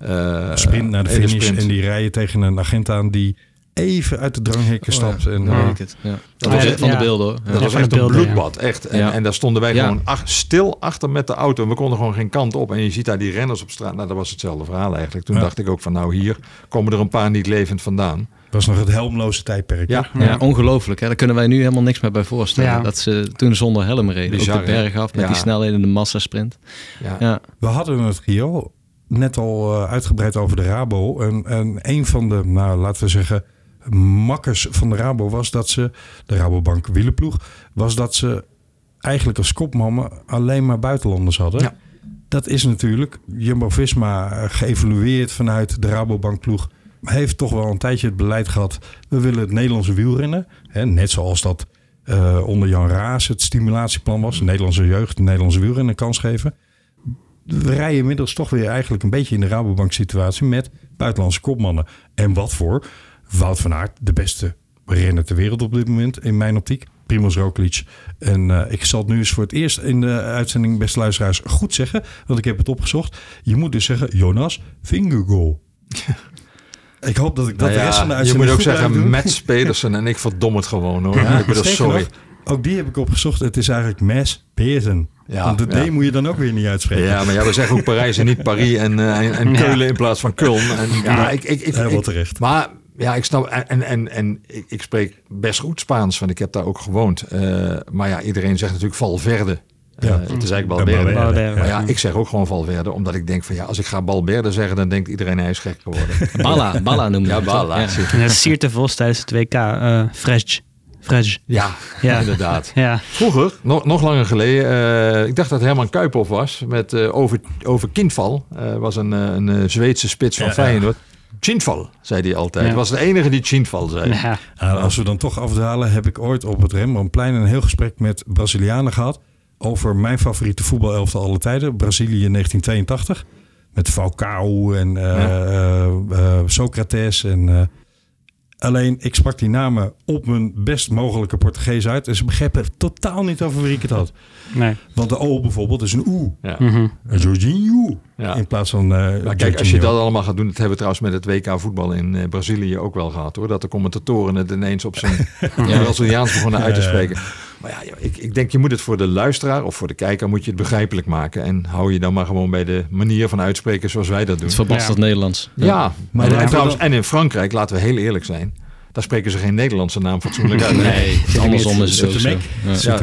Eh, sprint naar de in finish sprint. en die rijden tegen een agent aan die even uit de dranghekken Oh ja, stapt. En, eh, weet ik het. Ja. Dat was ja, van de beelden hoor. Ja. Dat was echt een bloedbad, echt. En, Ja. en daar stonden wij Ja. gewoon ach- stil achter met de auto. En we konden gewoon geen kant op. En je ziet daar die renners op straat. Nou, dat was hetzelfde verhaal eigenlijk. Toen Ja. dacht ik ook van, nou hier komen er een paar niet levend vandaan. was nog het helmloze tijdperk. hè? Ja, Ja, ongelooflijk. Hè? Daar kunnen wij nu helemaal niks meer bij voorstellen. Ja. Dat ze toen zonder helm reden. Bizar, ook de berg af met Ja. die snelheden in de massasprint. ja. Ja. We hadden het Rio net al eh, uitgebreid over de Rabo. En, en een van de, nou, laten we zeggen, makkers van de Rabo was dat ze, de Rabobank wielenploeg, was dat ze eigenlijk als kopmannen alleen maar buitenlanders hadden. Ja. Dat is natuurlijk Jumbo-Visma eh, geëvalueerd vanuit de Rabobankploeg. Heeft toch wel een tijdje het beleid gehad. We willen het Nederlandse wielrennen. Hè, net zoals dat eh, onder Jan Raas het stimulatieplan was. De Nederlandse jeugd, de Nederlandse wielrennen een kans geven we rijden inmiddels toch weer eigenlijk een beetje in de Rabobank situatie met buitenlandse kopmannen. En wat voor? Wout van Aert, de beste renner ter wereld op dit moment in mijn optiek. Primoz Roglic. En eh, ik zal het nu eens voor het eerst in de uitzending, beste luisteraars, goed zeggen. Want ik heb het opgezocht. Je moet dus zeggen Jonas Vingegaard. ik hoop dat ik dat Nou de rest van de ja, je moet ook zeggen. Mats Pedersen en ik verdom het gewoon hoor. Ja, ik bedoel, sorry. nog, ook die heb ik opgezocht. Het is eigenlijk Mes Pearson. Ja, Want de D ja. moet je dan ook weer niet uitspreken. Ja, maar ja, we zeggen ook Parijs en niet Paris en, eh, en, en Keulen in plaats van Köln. En, ja, ik, ik, ik, Helemaal ik- terecht. Maar ja, ik snap. En, en, en, ik, ik spreek best goed Spaans, want ik heb daar ook gewoond. Eh, maar ja, iedereen zegt natuurlijk Valverde. Eh, Ja. het is eigenlijk Ja. Valverde, Valverde, Maar ja. ja, ik zeg ook gewoon Valverde, omdat ik denk van ja, als ik ga Balberde zeggen, dan denkt iedereen hij is gek geworden. Balla, Balla noemde Ja, het, toch? Balla. Ja. En dat Siert de Vos tijdens het WK. eh Fresh. Fresh. Ja, Ja. inderdaad. Ja. Vroeger, nog, nog langer geleden, eh, ik dacht dat Herman Kuiphoff was met eh, over, over Kindval. Eh, was een, eh, een eh, Zweedse spits van Ja, Feyenoord. Chinval, zei hij altijd. Ja. Hij was de enige die Chinval zei. Ja. Nou, als we dan toch afdalen, heb ik ooit op het Rembrandtplein een heel gesprek met Brazilianen gehad over mijn favoriete voetbalelftal alle tijden, Brazilië 1982. Met Falcao en eh, eh, eh, Socrates en eh, alleen ik sprak die namen op mijn best mogelijke Portugees uit en ze begrepen totaal niet over wie ik het had. Nee. Want de O bijvoorbeeld is een oe, Ja. Mhm. een Jorginho Ja. in plaats van. eh Maar kijk, als je dat allemaal gaat doen, dat hebben we trouwens met het WK voetbal in eh, Brazilië ook wel gehad hoor. Dat de commentatoren het ineens op zijn Braziliaans begonnen uit te Ja, ja. spreken. Maar ja, ik, ik denk je moet het voor de luisteraar of voor de kijker moet je het begrijpelijk maken. En hou je dan maar gewoon bij de manier van uitspreken zoals wij dat doen. Het verbasterd Nederlands. Ja, Maar en, trouwens, en in Frankrijk, laten we heel eerlijk zijn, daar spreken ze geen Nederlandse naam fatsoenlijk uit. Nee, andersom is het. Ja.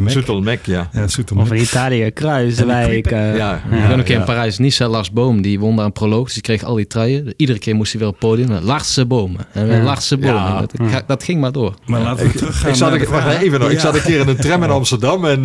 Of in Italië, Kruiswijk. eh, Ja, Ik ben ook een keer ja. in Parijs. Nice Lars Boom, die won daar een proloog. Dus die kreeg al die truien. Iedere keer moest hij weer op het podium. En Ja. laatste bomen. Ja. Dat, ging maar door. Maar laten we teruggaan. Ik zat, even nog. Ik zat een keer in een tram in Amsterdam en eh,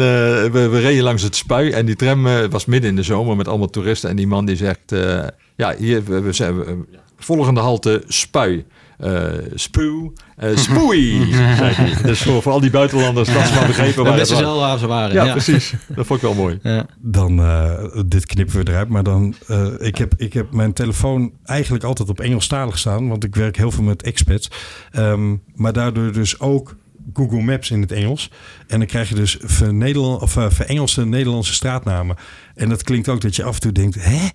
we, we reden langs het spui. En die tram eh, was midden in de zomer met allemaal toeristen. En die man die zegt, eh, ja, hier, we, we zijn, we- volgende halte spui. Eh spuw, eh spoei, zei hij. Dus voor, voor al die buitenlanders, dat ze maar begrepen waar ze wel waar ze waren. Ja, Ja, precies. Dat vond ik wel mooi. Ja. Dan, eh, dit knippen we eruit. Maar dan, eh, ik, heb, ik heb mijn telefoon eigenlijk altijd op Engelstalig staan. Want ik werk heel veel met expats. Ehm, maar daardoor dus ook Google Maps in het Engels. En dan krijg je dus ver Nederland, of, verengelse Nederlandse straatnamen. En dat klinkt ook dat je af en toe denkt... Hè?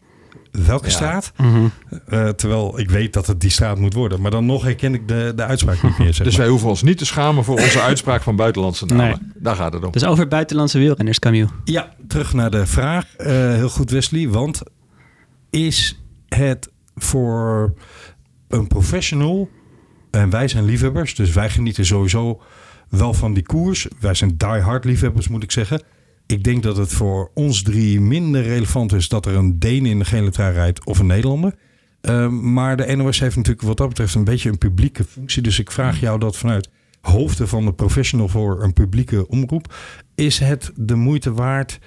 Welke Ja. straat? Mhm. Eh, terwijl ik weet dat het die straat moet worden. Maar dan nog herken ik de, de uitspraak niet meer. Zeg Dus maar. wij hoeven ons niet te schamen voor onze uitspraak van buitenlandse namen. Nee. Daar gaat het om. Dus over buitenlandse wielrenners, Camille. Ja, terug naar de vraag. Eh, heel goed, Wesley. Want is het voor een professional, en wij zijn liefhebbers, dus wij genieten sowieso wel van die koers. Wij zijn die-hard liefhebbers, moet ik zeggen. Ik denk dat het voor ons drie minder relevant is dat er een Deen in de gele trui rijdt of een Nederlander. Eh, maar de NOS heeft natuurlijk wat dat betreft een beetje een publieke functie. Dus ik vraag jou dat vanuit hoofden van de professional voor een publieke omroep. Is het de moeite waard?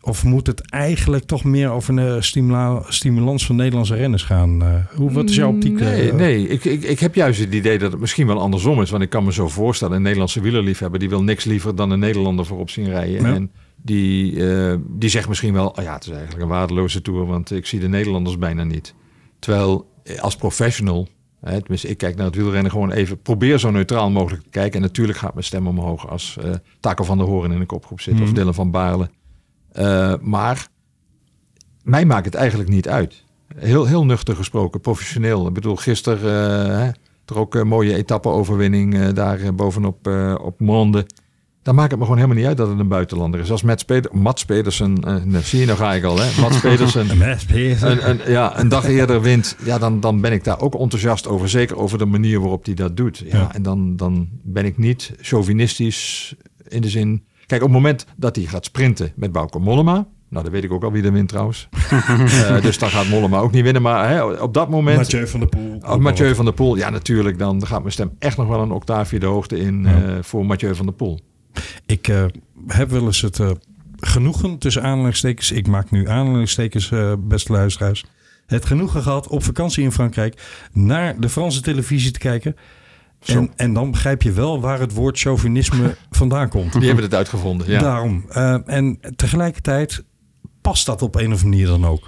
Of moet het eigenlijk toch meer over een stimula- stimulans van Nederlandse renners gaan? Eh, hoe, wat is jouw optiek? Nee, eh? nee. Ik, ik, ik heb juist het idee dat het misschien wel andersom is. Want ik kan me zo voorstellen, een Nederlandse wielerliefhebber... die wil niks liever dan een Nederlander voorop zien rijden. Ja. En die, eh, die zegt misschien wel... Oh ja, het is eigenlijk een waardeloze tour... want ik zie de Nederlanders bijna niet. Terwijl eh, als professional... Hè, tenminste, ik kijk naar het wielrennen gewoon even... probeer zo neutraal mogelijk te kijken. En natuurlijk gaat mijn stem omhoog... als Taco van der Hoorn in de kopgroep zit... of Mhm. Dylan van Baarle. Maar mij maakt het eigenlijk niet uit. Heel, heel nuchter gesproken, professioneel. Ik bedoel, gisteren hè, er ook een mooie etappe-overwinning daar bovenop op Monde. Dan maakt het me gewoon helemaal niet uit dat het een buitenlander is. Als Mats, Peder, Mats Pedersen, nou, zie je, nou ga ik al, hè? Mats Pedersen Een een, ja, een dag eerder wint, ja, dan, dan ben ik daar ook enthousiast over. Zeker over de manier waarop hij dat doet. Ja, Ja. En dan, dan ben ik niet chauvinistisch in de zin... Kijk, op het moment dat hij gaat sprinten met Bauke Mollema... Nou, dan weet ik ook al wie er wint trouwens. Eh, dus dan gaat Mollema ook niet winnen. Maar hè, op dat moment... Mathieu van der Poel. Oh, Mathieu van der Poel, ja natuurlijk. Dan gaat mijn stem echt nog wel een octaafje de hoogte in Ja. eh, voor Mathieu van der Poel. Ik eh, heb wel eens het eh, genoegen tussen aanhalingstekens. Ik maak nu aanhalingstekens, eh beste luisteraars. Het genoegen gehad op vakantie in Frankrijk naar de Franse televisie te kijken. En, en dan begrijp je wel waar het woord chauvinisme vandaan komt. Die hebben het uitgevonden. Ja. Daarom. En tegelijkertijd past dat op een of andere manier dan ook.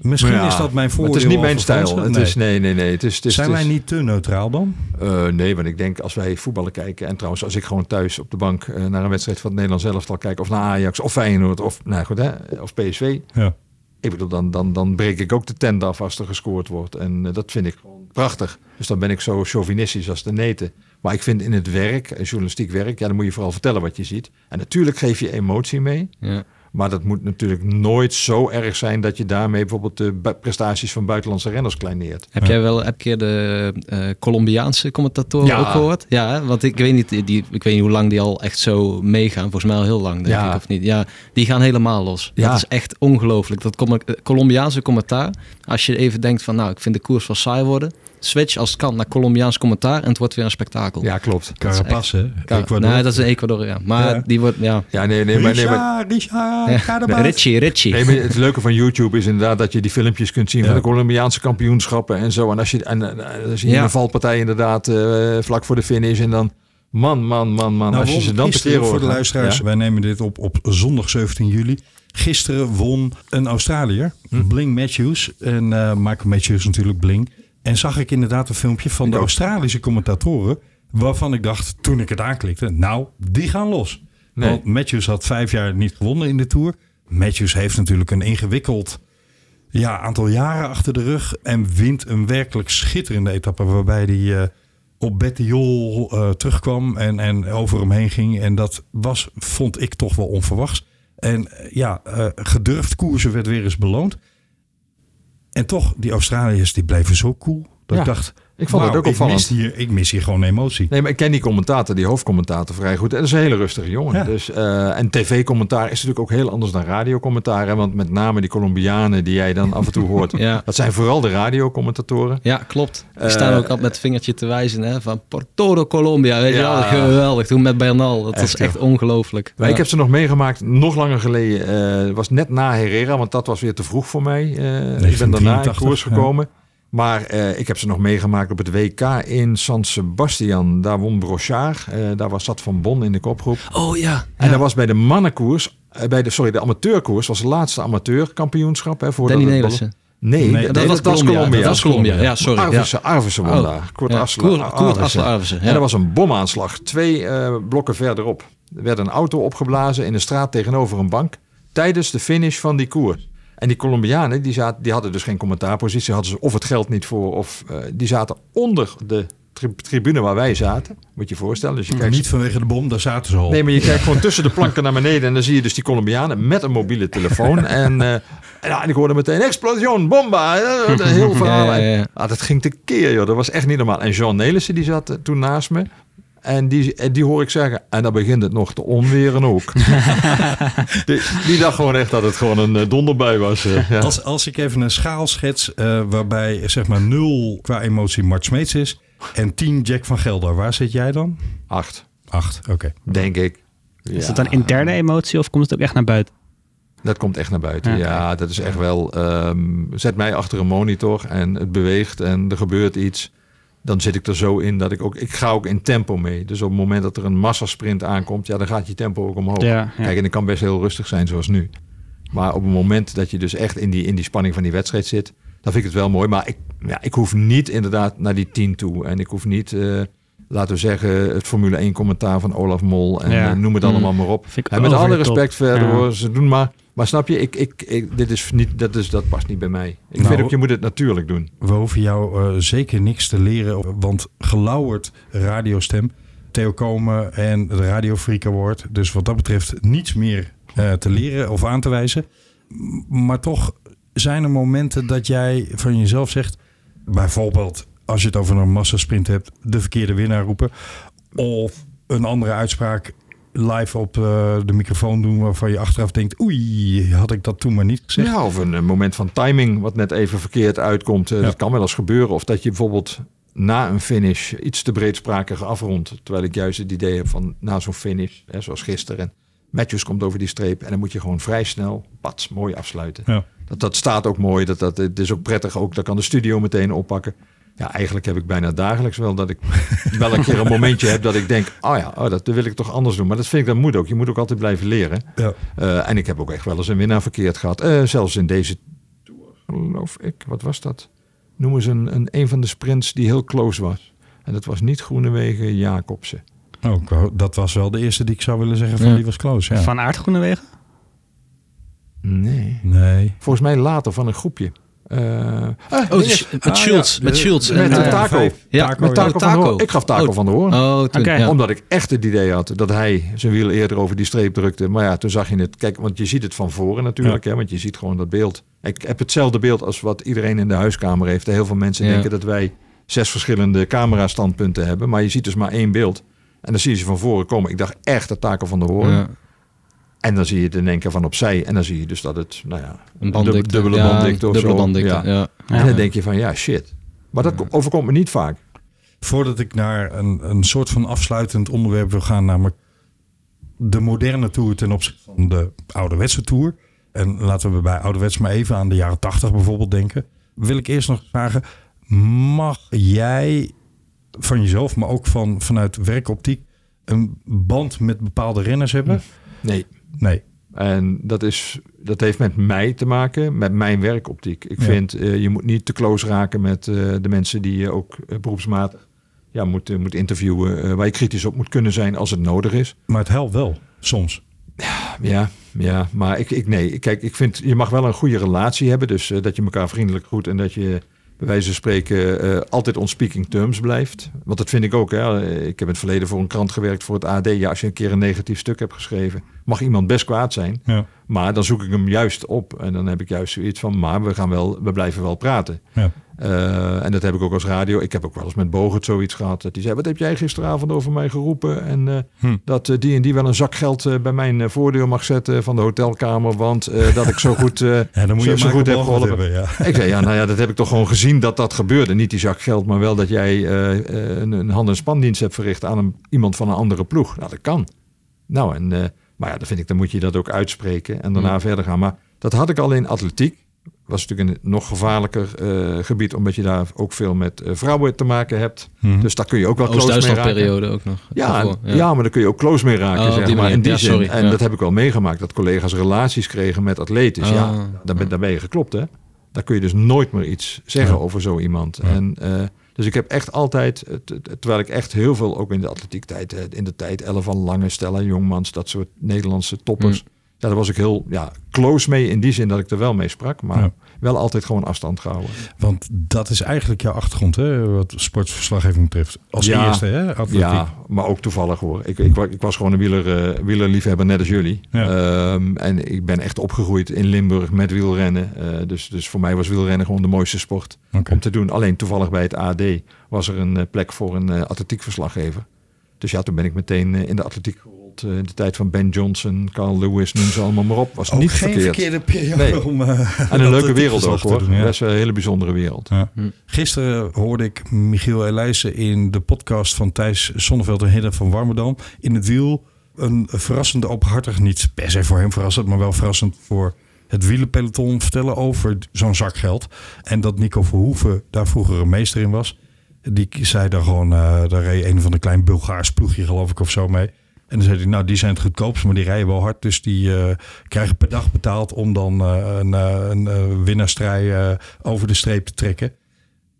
Misschien ja, is dat mijn voordeel. Het is niet mijn stijl. Fransen. Het Nee. is, nee, nee, nee. Het is, het is, Zijn het wij niet te neutraal dan? Eh, nee, want ik denk als wij voetballen kijken... en trouwens als ik gewoon thuis op de bank eh, naar een wedstrijd van het Nederlands elftal kijk... of naar Ajax of Feyenoord of, nou goed, hè, of PSV... Ja. Ik bedoel, dan, dan, dan breek ik ook de tent af als er gescoord wordt. En eh, dat vind ik gewoon prachtig. Dus dan ben ik zo chauvinistisch als de neten. Maar ik vind in het werk, journalistiek werk... ja, dan moet je vooral vertellen wat je ziet. En natuurlijk geef je emotie mee... Ja. Maar dat moet natuurlijk nooit zo erg zijn dat je daarmee bijvoorbeeld de prestaties van buitenlandse renners kleineert. Heb jij wel heb een keer de eh, Colombiaanse commentatoren Ja. ook gehoord? Ja, want ik weet, niet, die, ik weet niet hoe lang die al echt zo meegaan. Volgens mij al heel lang, denk Ja. ik, of niet? Ja, die gaan helemaal los. Ja. Dat is echt ongelooflijk. Dat com- eh, Colombiaanse commentaar, als je even denkt van... nou, ik vind de koers wel saai worden... switch als het kan naar Colombiaans commentaar en het wordt weer een spektakel. Ja, klopt. Carapaz, hè? Ecuador. Nee, dat is in Ecuador, ja. Maar Ja. die wordt, ja. Ja, nee, nee, maar, nee, maar, Richard, Richard, ja. Carapaz. Richie, Richie. nee, maar het leuke van YouTube is inderdaad dat je die filmpjes kunt zien Ja. van de Colombiaanse kampioenschappen en zo. En als je en, zie je Ja. een valpartij inderdaad eh, vlak voor de finish en dan man, man, man, man. Nou, als je ze dan gisteren, tekeer hoort. voor de luisteraars, Ja. wij nemen dit op op zondag 17 juli. Gisteren won een Australiër, Hm. Bling Matthews. En eh, Michael Matthews natuurlijk Bling. En zag ik inderdaad een filmpje van de. Australische commentatoren. Waarvan ik dacht, toen ik het aanklikte, nou, die gaan los. Nee. Want Matthews had vijf jaar niet gewonnen in de Tour. Matthews heeft natuurlijk een ingewikkeld ja, aantal jaren achter de rug. En wint een werkelijk schitterende etappe waarbij hij eh, op Bettiol eh, terugkwam en, en over hem heen ging. En dat was, vond ik toch wel onverwachts. En eh, ja, gedurfd koersen werd weer eens beloond. En toch, die Australiërs die bleven zo cool. Dat Ja, ik dacht, ik vond het ook opvallend. Ik mis, hier, ik mis hier gewoon emotie. Nee, maar ik ken die commentator, die hoofdcommentator vrij goed. En dat is een hele rustige jongen. Ja. Dus, eh, en tv-commentaar is natuurlijk ook heel anders dan radiocommentaar. hè, Want met name die Colombianen die jij dan af en toe hoort. Ja. Dat zijn vooral de radiocommentatoren. Ja, klopt. Die Eh, staan ook altijd met het vingertje te wijzen hè, van Porto Colombia. Weet Ja. je wel, geweldig. Toen met Bernal. Dat Echt, was echt ongelooflijk. Maar ik heb ze nog meegemaakt, nog langer geleden. eh was net na Herrera, want dat was weer te vroeg voor mij. Eh, ik ben daarna in 1983, koers ja. gekomen. Maar eh, ik heb ze nog meegemaakt op het WK in San Sebastian. Daar won Brochard. Eh, daar was Zat van Bon in de kopgroep. Oh ja. En dat was bij de mannenkoers, eh, bij de, sorry, de amateurkoers, was het laatste amateurkampioenschap. Hè, Danny het Nelissen. Nee, Nee, dat, Dat, was Colombia. Dat was Colombia. Ja, sorry. Ja. Arvissen, Arvissen won Oh. daar. Ja, Koert- Koert Arvissen. Ja. En er was een bomaanslag. Twee eh, blokken verderop. Er werd een auto opgeblazen in de straat tegenover een bank. Tijdens de finish van die koers. En die Colombianen, die, zaten, die hadden dus geen commentaarpositie. Hadden ze of het geld niet voor. Of eh, die zaten onder de tri- tribune waar wij zaten. Moet je je voorstellen. Dus je kijkt Niet vanwege de bom, daar zaten ze al. Nee, maar je kijkt gewoon tussen de planken naar beneden en dan zie je dus die Colombianen met een mobiele telefoon. en, eh, en, en ik hoorde meteen explosion, bomba, eh, heel verhaal. Ja, ja, ja. Ah, dat ging tekeer, joh. Dat was echt niet normaal. En Jean Nelissen die zat toen naast me. En die, en die hoor ik zeggen, en dan begint het nog te onweren ook. die, die dacht gewoon echt dat het gewoon een eh, donderbui was. eh, ja. Als, als ik even een schaal schets eh, waarbij zeg maar 0 qua emotie Mart Smeets is en 10 Jack van Gelder, waar zit jij dan? Acht, 8, oké. denk ik. Is dat dan interne emotie of komt het ook echt naar buiten? Dat komt echt naar buiten. Ja. Ja, dat is echt wel. ehm, zet mij achter een monitor en het beweegt en er gebeurt iets. Dan zit ik er zo in dat ik ook. Ik ga ook in tempo mee. Dus op het moment dat er een massasprint aankomt, ja, dan gaat je tempo ook omhoog. Ja, ja. Kijk, en ik kan best heel rustig zijn zoals nu. Maar op het moment dat je dus echt in die, in die spanning van die wedstrijd zit, dan vind ik het wel mooi. Maar ik, ja, ik hoef niet inderdaad naar die 10 toe. En ik hoef niet, eh, laten we zeggen, het Formule 1 commentaar van Olaf Mol. En Ja. eh, noem het Mm. allemaal maar op. En met over alle respect verder hoor, ze doen maar. Maar snap je, ik, ik, ik, dit is niet, dat, is, dat past niet bij mij. Ik Nou, vind ook, je moet het natuurlijk doen. We hoeven jou eh, zeker niks te leren, want gelauwerd radiostem, Theo Komen en de Radio Freak Award. Dus wat dat betreft niets meer eh, te leren of aan te wijzen. Maar toch zijn er momenten dat jij van jezelf zegt, bijvoorbeeld als je het over een massasprint hebt, de verkeerde winnaar roepen. Of een andere uitspraak live op eh, de microfoon doen waarvan je achteraf denkt, oei, had ik dat toen maar niet gezegd. Ja, of een, eh, moment van timing wat net even verkeerd uitkomt. Eh, Ja. Dat kan wel eens gebeuren. Of dat je bijvoorbeeld na een finish iets te breedsprakig afrondt. Terwijl ik juist het idee heb van na zo'n finish, hè, zoals gisteren. Matthews komt over die streep en dan moet je gewoon vrij snel, pats, mooi afsluiten. Ja. Dat, dat staat ook mooi. Dat, dat, het is ook prettig. Ook, dat kan de studio meteen oppakken. Ja, eigenlijk heb ik bijna dagelijks wel dat ik wel een keer een momentje heb dat ik denk, oh ja, oh, dat wil ik toch anders doen. Maar dat vind ik, dat moet ook. Je moet ook altijd blijven leren. Ja. Eh, en ik heb ook echt wel eens een winnaar verkeerd gehad. Eh, zelfs in deze tour, geloof ik. Wat was dat? Noem eens een, een, een van de sprints die heel close was. En dat was niet Groenewegen, Jacobsen. Oh, dat was wel de eerste die ik zou willen zeggen van Ja. die was close. Ja. Van Aert Groenewegen? Nee. Nee. Volgens mij later van een groepje. Eh, ah, Oh, met Ah, Schultz. ja, Met de- Schultz. met de eh, taco. Ja, Taco, met. Taco van. Ik gaf Taco Oh. van der Hoorn. Oh, toen, Oké. ja. Omdat ik echt het idee had dat hij zijn wiel eerder over die streep drukte. Maar ja, toen zag je het. Kijk, want je ziet het van voren natuurlijk. Hè, want je ziet gewoon dat beeld. Ik heb hetzelfde beeld als wat iedereen in de huiskamer heeft. Heel veel mensen Ja. denken dat wij zes verschillende camerastandpunten hebben. Maar je ziet dus maar één beeld. En dan zie je ze van voren komen. Ik dacht echt dat Taco van der Hoorn. En dan zie je het in één keer van opzij. En dan zie je dus dat het, nou ja, Een banddikte. dubbele Ja, banddikte of dubbele zo. banddikte, Ja. ja. En dan denk je van, ja, shit. Maar dat overkomt me niet vaak. Voordat ik naar een, een soort van afsluitend onderwerp wil gaan, namelijk de moderne tour ten opzichte van de ouderwetse tour. En laten we bij ouderwets maar even aan de jaren 80 bijvoorbeeld denken. Wil ik eerst nog vragen, mag jij van jezelf, maar ook van, vanuit werkoptiek, een band met bepaalde renners hebben? Nee. Nee. En dat, is, dat heeft met mij te maken, met mijn werkoptiek. Ik Ja. vind, eh, je moet niet te close raken met eh, de mensen die je ook eh, beroepsmatig ja, moet, moet interviewen. waar je kritisch op moet kunnen zijn als het nodig is. Maar het helpt wel, soms. Ja, ja maar ik, ik nee. Kijk, ik vind, je mag wel een goede relatie hebben. Dus dat je elkaar vriendelijk groet en dat je bij wijze van spreken eh, altijd on speaking terms blijft. Want dat vind ik ook. Hè. Ik heb in het verleden voor een krant gewerkt voor het AD. Ja, als je een keer een negatief stuk hebt geschreven, mag iemand best kwaad zijn. Ja. Maar dan zoek ik hem juist op. En dan heb ik juist zoiets van, maar we, gaan wel, we blijven wel praten. Ja. Eh, en dat heb ik ook als radio. Ik heb ook wel eens met Bogert zoiets gehad. Dat hij zei, wat heb jij gisteravond over mij geroepen? En eh, Hm. dat eh, die en die wel een zak geld bij mijn voordeur mag zetten van de hotelkamer. Want dat ik zo goed, Ja, dan moet zo, je zo goed heb geholpen. hebben, ja. Ik zei, ja, nou ja, dat heb ik toch gewoon gezien dat dat gebeurde. Niet die zak geld, maar wel dat jij een, een hand- en spandienst hebt verricht aan een, iemand van een andere ploeg. Nou, dat kan. Nou, en, maar ja, dan vind ik, dan moet je dat ook uitspreken en daarna verder gaan. Maar dat had ik al in atletiek. Was natuurlijk een nog gevaarlijker eh, gebied, omdat je daar ook veel met eh, vrouwen te maken hebt. Mhm. Dus daar kun je ook wel close mee raken. Oost-Duitsland-periode ook nog. Ja, Daarvoor, ja. maar daar kun je ook close mee raken, Oh, zeg maar. In die Ja, zin. sorry. En Ja. dat heb ik wel meegemaakt, dat collega's relaties kregen met atleten. ja, Ah. daar ben, daar ben je geklopt, hè. Daar kun je dus nooit meer iets zeggen over zo iemand. En, eh, dus ik heb echt altijd, terwijl ik echt heel veel, ook in de atletiek tijd, in de tijd, Elle van Lange, Stella Jongmans, dat soort Nederlandse toppers. Mm. Ja, daar was ik heel ja, close mee in die zin dat ik er wel mee sprak, maar Ja. wel altijd gewoon afstand gehouden. Want dat is eigenlijk jouw achtergrond, hè, wat sportverslaggeving betreft. Als Ja. eerste, hè, atletiek. Ja, maar ook toevallig hoor. Ik, ik, wa- ik was gewoon een wieler, eh, wielerliefhebber, net als jullie. Ja. Ehm, en ik ben echt opgegroeid in Limburg met wielrennen. Eh, dus, dus voor mij was wielrennen gewoon de mooiste sport om te doen. Alleen toevallig bij het AD was er een eh, plek voor een eh, atletiekverslaggever. Dus ja, toen ben ik meteen eh, in de atletiek gerold. Eh, in de tijd van Ben Johnson, Carl Lewis, noem ze allemaal maar op. Was Ook niet geen verkeerd. verkeerde periode Nee. om... eh, En een leuke wereld ook hoor. doen, ja. Best wel een hele bijzondere wereld. Ja. Hm. Gisteren hoorde ik Michiel Elijssen in de podcast van Thijs Sonneveld en Hidde van Warmerdam in het wiel. Een verrassende openhartig, niet per se voor hem verrassend, maar wel verrassend voor het wielenpeloton vertellen over zo'n zak geld. En dat Nico Verhoeven daar vroeger een meester in was. Die zei dan gewoon, eh daar reed een van de klein Bulgaars ploegje geloof ik of zo mee. En dan zei hij, nou die zijn het goedkoopst, maar die rijden wel hard. Dus die eh, krijgen per dag betaald om dan eh, een, eh, een winnaarsstrijd eh, over de streep te trekken.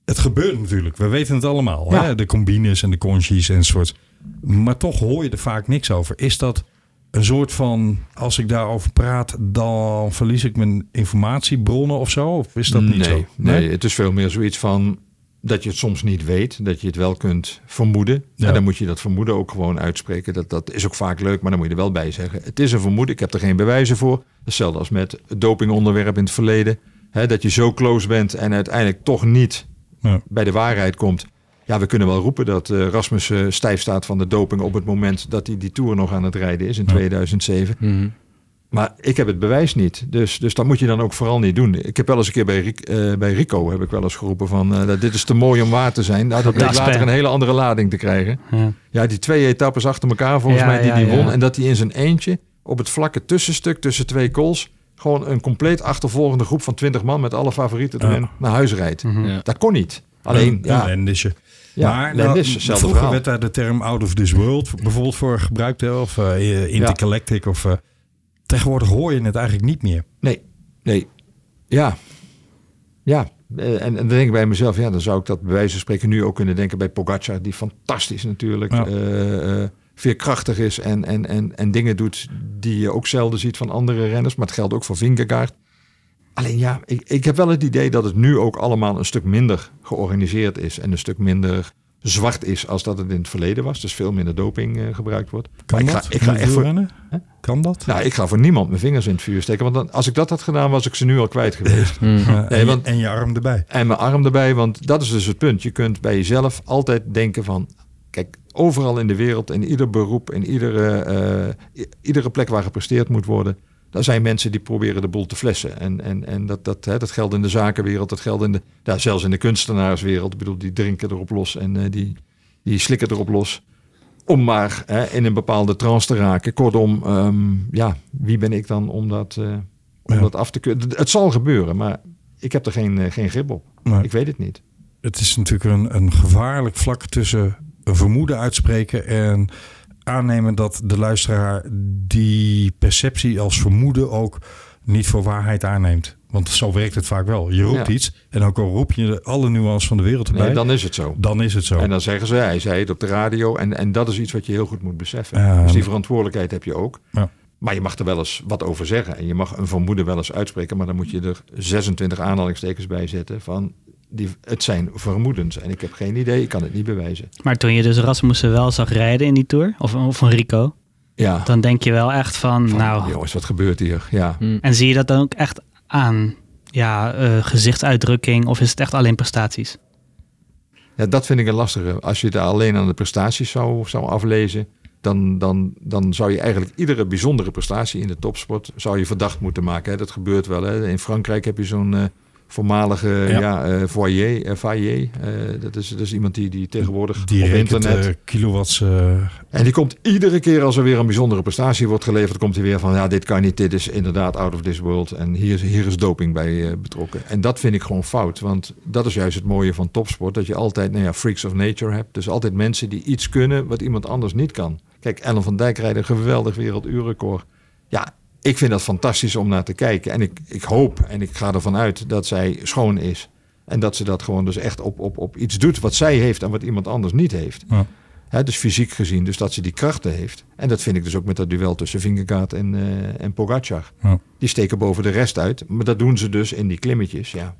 Het gebeurt natuurlijk. We weten het allemaal. Ja. Hè? De combines en de conchies en soort. Maar toch hoor je er vaak niks over. Is dat een soort van, als ik daarover praat, dan verlies ik mijn informatiebronnen of zo? Of is dat niet nee, zo? Nee, het is veel meer zoiets van dat je het soms niet weet, dat je het wel kunt vermoeden. Ja. En dan moet je dat vermoeden ook gewoon uitspreken. Dat, dat is ook vaak leuk, maar dan moet je er wel bij zeggen. Het is een vermoeden, ik heb er geen bewijzen voor. Hetzelfde als met het dopingonderwerp in het verleden. Hè, dat je zo close bent en uiteindelijk toch niet Ja. bij de waarheid komt. Ja, we kunnen wel roepen dat eh, Rasmus eh, stijf staat van de doping op het moment dat hij die Tour nog aan het rijden is in Ja. 2007. Mhm. Maar ik heb het bewijs niet. Dus, dus dat moet je dan ook vooral niet doen. Ik heb wel eens een keer bij, eh, bij Rico heb ik wel eens geroepen van eh, dat dit is te mooi om waar te zijn. Nou, dat bleek later een hele andere lading te krijgen. Ja. Ja, die twee etappes achter elkaar volgens Ja, mij die ja, die ja. won. En dat hij in zijn eentje op het vlakke tussenstuk tussen twee kools gewoon een compleet achtervolgende groep van 20 man met alle favorieten erin Ja. naar huis rijdt. Mhm. Ja. Dat kon niet. Alleen, een, ja, een ja maar nou, vroeger verhaal. werd daar de term out of this world bijvoorbeeld voor gebruikt. Hè? Of eh intergalactic. Of, eh, tegenwoordig hoor je het eigenlijk niet meer. Nee, nee. Ja. Ja. Eh, En, en dan denk ik bij mezelf, ja, dan zou ik dat bij wijze van spreken nu ook kunnen denken bij Pogacar, die fantastisch natuurlijk Ja. eh, eh, veerkrachtig is en, en, en, en dingen doet die je ook zelden ziet van andere renners. Maar het geldt ook voor Vingegaard. Alleen ja, ik, ik heb wel het idee dat het nu ook allemaal een stuk minder georganiseerd is en een stuk minder zwart is als dat het in het verleden was. Dus veel minder doping eh, gebruikt wordt. Kan Maar ik dat? ga, ik ga echt voor? Kan dat? nou, ik ga voor niemand mijn vingers in het vuur steken. Want dan, als ik dat had gedaan, was ik ze nu al kwijt geweest. En, Nee, je- want- en je arm erbij. En mijn arm erbij, want dat is dus het punt. Je kunt bij jezelf altijd denken van... Kijk, overal in de wereld, in ieder beroep, in iedere, eh, iedere plek waar gepresteerd moet worden... daar zijn mensen die proberen de boel te flessen. En, en, en dat, dat, hè, dat geldt in de zakenwereld, dat geldt in de, ja, zelfs in de kunstenaarswereld. Ik bedoel, die drinken erop los en eh, die, die slikken erop los. Om maar hè, in een bepaalde trance te raken. Kortom, ehm, ja, wie ben ik dan om dat, eh, om Ja. dat af te kunnen? Het zal gebeuren, maar ik heb er geen, eh, geen grip op. Nee. Ik weet het niet. Het is natuurlijk een, een gevaarlijk vlak tussen een vermoeden uitspreken en aannemen dat de luisteraar die perceptie als vermoeden ook niet voor waarheid aanneemt. Want zo werkt het vaak wel. Je roept Ja. iets en ook al roep je alle nuances van de wereld erbij, Nee, dan, dan is het zo. is het zo. En dan zeggen ze, hij zei het op de radio. En, en dat is iets wat je heel goed moet beseffen. Dus die verantwoordelijkheid heb je ook. Ja. Maar je mag er wel eens wat over zeggen. En je mag een vermoeden wel eens uitspreken. Maar dan moet je er 26 aanhalingstekens bij zetten van... Die, het zijn vermoedens. En ik heb geen idee, ik kan het niet bewijzen. Maar toen je dus Rasmussen wel zag rijden in die Tour, of, of een Rico, Ja, dan denk je wel echt van, van, nou... jongens, wat gebeurt hier? Ja. En zie je dat dan ook echt aan ja, eh, gezichtsuitdrukking of is het echt alleen prestaties? ja, dat vind ik een lastige. Als je het alleen aan de prestaties zou, zou aflezen... Dan, dan, dan zou je eigenlijk iedere bijzondere prestatie in de topsport... zou je verdacht moeten maken. Hè? Dat gebeurt wel. Hè? In Frankrijk heb je zo'n... eh, voormalige Ja. ja. eh, Foyer, eh, Faillet. Eh, dat, is, dat is iemand die, die tegenwoordig die op internet... kilowatts. En die komt iedere keer als er weer een bijzondere prestatie wordt geleverd, komt hij weer van ja, dit kan niet, dit is inderdaad out of this world. En hier, is- hier is doping bij betrokken. En dat vind ik gewoon fout, want dat is juist het mooie van topsport, dat je altijd nou ja, freaks of nature hebt. Dus altijd mensen die iets kunnen wat iemand anders niet kan. Kijk, Ellen van Dijk rijdt een geweldig werelduurrecord. Ja, ik vind dat fantastisch om naar te kijken. En ik, ik hoop en ik ga ervan uit dat zij schoon is. En dat ze dat gewoon dus echt op, op, op iets doet wat zij heeft en wat iemand anders niet heeft. Ja. Hè, dus fysiek gezien, dus dat ze die krachten heeft. En dat vind ik dus ook met dat duel tussen Vingegaard en, eh en Pogacar. Ja. Die steken boven de rest uit. Maar dat doen ze dus in die klimmetjes, ja.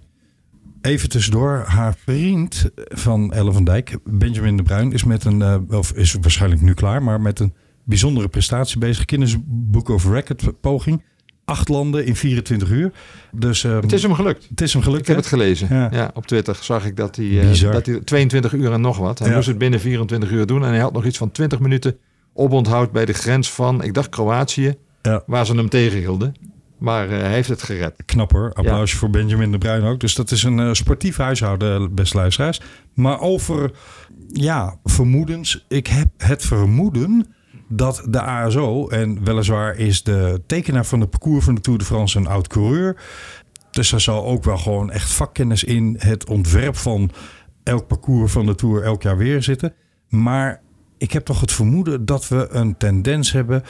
Even tussendoor, haar vriend van Ellen van Dijk, Benjamin de Bruin, is met een, eh, of is waarschijnlijk nu klaar, maar met een bijzondere prestatie bezig. Guinness Book of Record poging. Acht landen in 24 uur. Dus ehm, Het is hem gelukt. het is hem gelukt. Ik heb hè? het gelezen. Ja. Ja. op Twitter zag ik dat hij, eh, dat hij 22 uur en nog wat. Hij Ja. moest het binnen 24 uur doen. En hij had nog iets van 20 minuten oponthoud bij de grens van, ik dacht Kroatië, Ja. waar ze hem tegenhielden. Maar eh, hij heeft het gered. Knap hoor. Applausje voor Benjamin de Bruin ook. Dus dat is een eh, sportief huishouden, beste luisteraars. Maar over ja, vermoedens. Ik heb het vermoeden dat de ASO, en weliswaar is de tekenaar van de parcours van de Tour de France een oud coureur. Dus er zal ook wel gewoon echt vakkennis in het ontwerp van elk parcours van de Tour elk jaar weer zitten. Maar ik heb toch het vermoeden dat we een tendens hebben.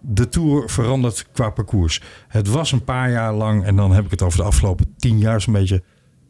De Tour verandert qua parcours. Het was een paar jaar lang, en dan heb ik het over de afgelopen tien jaar zo'n beetje,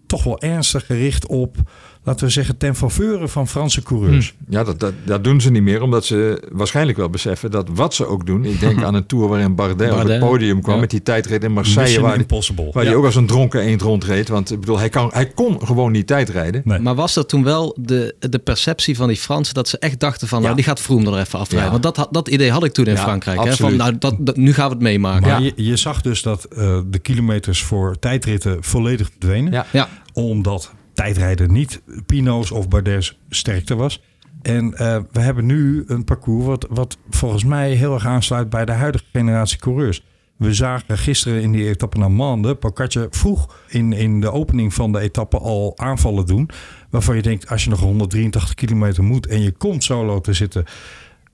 toch wel ernstig gericht op, laten we zeggen, ten faveur van Franse coureurs. Ja, dat, dat, dat doen ze niet meer, omdat ze waarschijnlijk wel beseffen dat wat ze ook doen. Ik denk aan een tour waarin Bardet, op het Bardet, podium kwam ja. met die tijdrit in Marseille, Mission waar, die, Impossible. waar Ja. hij ook als een dronken eend rondreed. Want ik bedoel, hij, kan, hij kon gewoon niet tijdrijden. Nee. Maar was dat toen wel de, de perceptie van die Fransen dat ze echt dachten van, nou die gaat Vroom er even afrijden? Ja. Want dat, dat idee had ik toen in Ja, Frankrijk. Hè? Van, nou, dat, dat- nu gaan we het meemaken. Maar Ja. je, je zag dus dat eh, de kilometers voor tijdritten volledig verdwenen. Ja. Ja. Omdat tijdrijden niet Pino's of Bardet's sterkte was. En eh, we hebben nu een parcours wat, wat volgens mij heel erg aansluit bij de huidige generatie coureurs. We zagen gisteren in die etappe naar Mande, Pocatje vroeg in, in de opening van de etappe al aanvallen doen. Waarvan je denkt, als je nog 183 kilometer moet en je komt solo te zitten,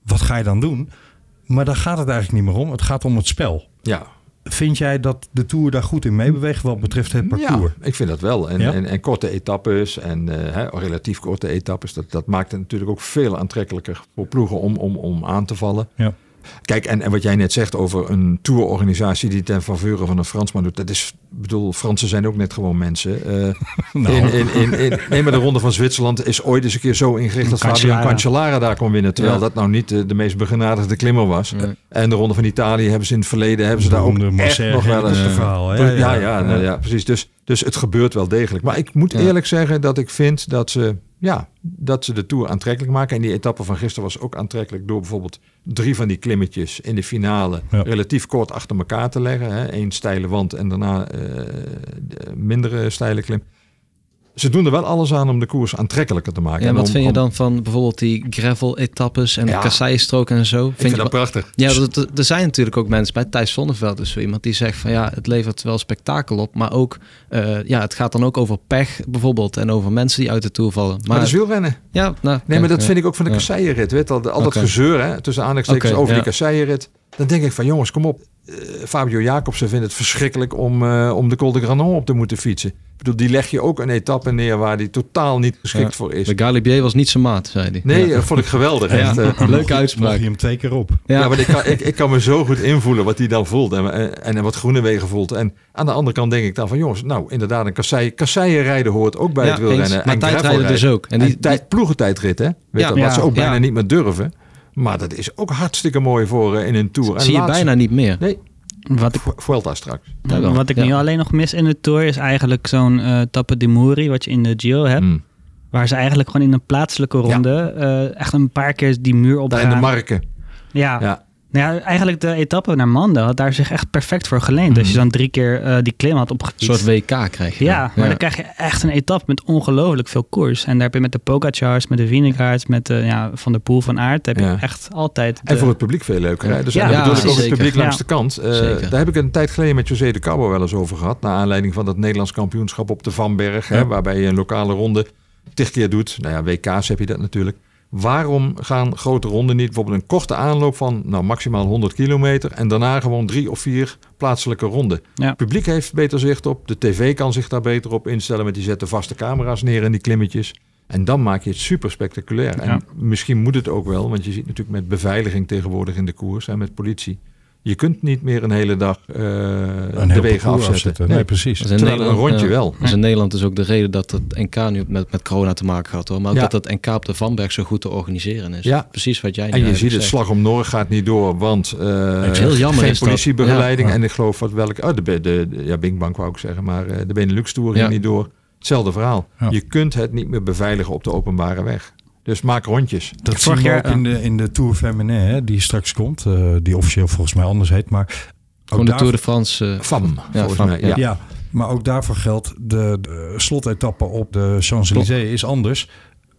wat ga je dan doen? Maar daar gaat het eigenlijk niet meer om. Het gaat om het spel. Ja, Vind jij dat de Tour daar goed in meebeweegt wat betreft het parcours? Ja, ik vind dat wel. En, Ja? en, en korte etappes en eh, hè, relatief korte etappes, dat, dat maakt het natuurlijk ook veel aantrekkelijker voor ploegen om, om, om aan te vallen. Ja. Kijk, en, en wat jij net zegt over een tourorganisatie die ten faveur van een Fransman doet, dat is, ik bedoel, Fransen zijn ook net gewoon mensen. Eh, Nou. in, in, in, in, nee, maar de Ronde van Zwitserland is ooit eens een keer zo ingericht dat Fabian Cancellara. Daar kon winnen. Terwijl Ja. dat nou niet de, de meest begenadigde klimmer was. En de Ronde van Italië hebben ze in het verleden hebben ze daar ook echt nog wel eens... Verhaal, hè? Ja, Ja, ja, ja. nou ja, precies. Dus, dus het gebeurt wel degelijk. Maar ik moet Ja. eerlijk zeggen dat ik vind dat ze, ja, dat ze de Tour aantrekkelijk maken. En die etappe van gisteren was ook aantrekkelijk door bijvoorbeeld drie van die klimmetjes in de finale Ja. relatief kort achter elkaar te leggen. Hè. Eén steile wand en daarna de mindere steile klim. Ze doen er wel alles aan om de koers aantrekkelijker te maken. Ja, En wat om- vind je om- dan van bijvoorbeeld die gravel-etappes en Ja. de kasseienstrook en zo? Ik vind je dat prachtig. Ja, dat- er zijn natuurlijk ook mensen bij Thijs Zonneveld is zo iemand die zegt van ja, het levert wel spektakel op, maar ook eh, ja, het gaat dan ook over pech bijvoorbeeld en over mensen die uit de toer vallen. Maar, Maar, dat is wielrennen. ja, nou, Nee, maar dat ja. vind ik ook van de kasseienrit. Weet, al, al dat gezeur hè, tussen aanhalingstekens Oké, over die kasseienrit. Dan denk ik van jongens, kom op. Eh, Fabio Jacobsen vindt het verschrikkelijk om, eh, om de Col de Granon op te moeten fietsen. Bedoel, die leg je ook een etappe neer waar die totaal niet geschikt Ja. voor is. De Galibier was niet zijn maat, zei hij. Nee, ja. dat vond ik geweldig. Ja. Echt, eh, Leuke Mocht uitspraak. je hem twee keer op. Ja, Ja, maar ik kan, ik, ik kan me zo goed invoelen wat hij dan voelt en, en, en wat Groenewegen voelt. En aan de andere kant denk ik dan van jongens, nou inderdaad, een kassei, kasseien rijden hoort ook bij Ja, het wielrennen. Maar en tijdrijden dus ook. En En die- tijd, ploegentijdrit, hè? Weet Ja. je, wat Ja. ze ook bijna Ja. niet meer durven. Maar dat is ook hartstikke mooi voor eh, in een tour. En zie je laatst- bijna niet meer. Nee, Wat ik, Vu- Vuelta straks. Ja, wel. wat ik Ja. nu alleen nog mis in de Tour is eigenlijk zo'n eh Tappe di Muri, wat je in de Giro hebt. Mm. Waar ze eigenlijk gewoon in een plaatselijke ronde eh, echt een paar keer die muur op Daar in de marken. Ja. Ja. Nou ja, eigenlijk de etappe naar Mande had daar zich echt perfect voor geleend. Als je dan drie keer eh, die klim had Een opgefietst. soort WK krijg je. ja, maar dan krijg je echt een etappe met ongelooflijk veel koers. En daar heb je met de Pogacars, met de Vinegaards, met de, ja, Van der Poel van Aert, heb je Ja. echt altijd... En voor het publiek veel leuker. Hè? Dus Ja. Ja, ik ook het publiek langs de kant. Eh, daar heb ik een tijd geleden met José de Cabo wel eens over gehad. Naar aanleiding van dat Nederlands kampioenschap op de Vanberg. Hè, waarbij je een lokale ronde tig keer doet. Nou ja, WK's heb je dat natuurlijk. Waarom gaan grote ronden niet bijvoorbeeld een korte aanloop van nou, maximaal 100 kilometer en daarna gewoon drie of vier plaatselijke ronden? Ja. Het publiek heeft beter zicht op, de tv kan zich daar beter op instellen, want die zetten vaste camera's neer in die klimmetjes. En dan maak je het super spectaculair. En misschien moet het ook wel, want je ziet natuurlijk met beveiliging tegenwoordig in de koers en met politie. Je kunt niet meer een hele dag eh, Een de wegen afzetten. Nee, precies. Dat is in Terwijl Nederland, een rondje ja. wel. Is in Nederland dus ook de reden dat het NK nu met, met corona te maken had. Hoor. Maar ook Ja. dat het NK op de Vanberg zo goed te organiseren is. Ja. Precies wat jij nu En je ziet het zegt. slag om Noord gaat niet door, want eh, is heel jammer geen is politiebegeleiding. Ja. En ik geloof wat welke, oh, de, de, de, ja, Bing Bang wou ik zeggen, maar eh, de Benelux Tour ging Ja. niet door. Hetzelfde verhaal. Ja. Je kunt het niet meer beveiligen op de openbare weg. Dus maak rondjes. Dat we jaar, ook in de, in de Tour Feminin, hè, die straks komt. eh, die officieel volgens mij anders heet. Maar ook de daar- Tour de France. eh, FAM, volgens FAM, mij. Ja, maar ook daarvoor geldt de, de slotetappe op de Champs-Élysées is anders.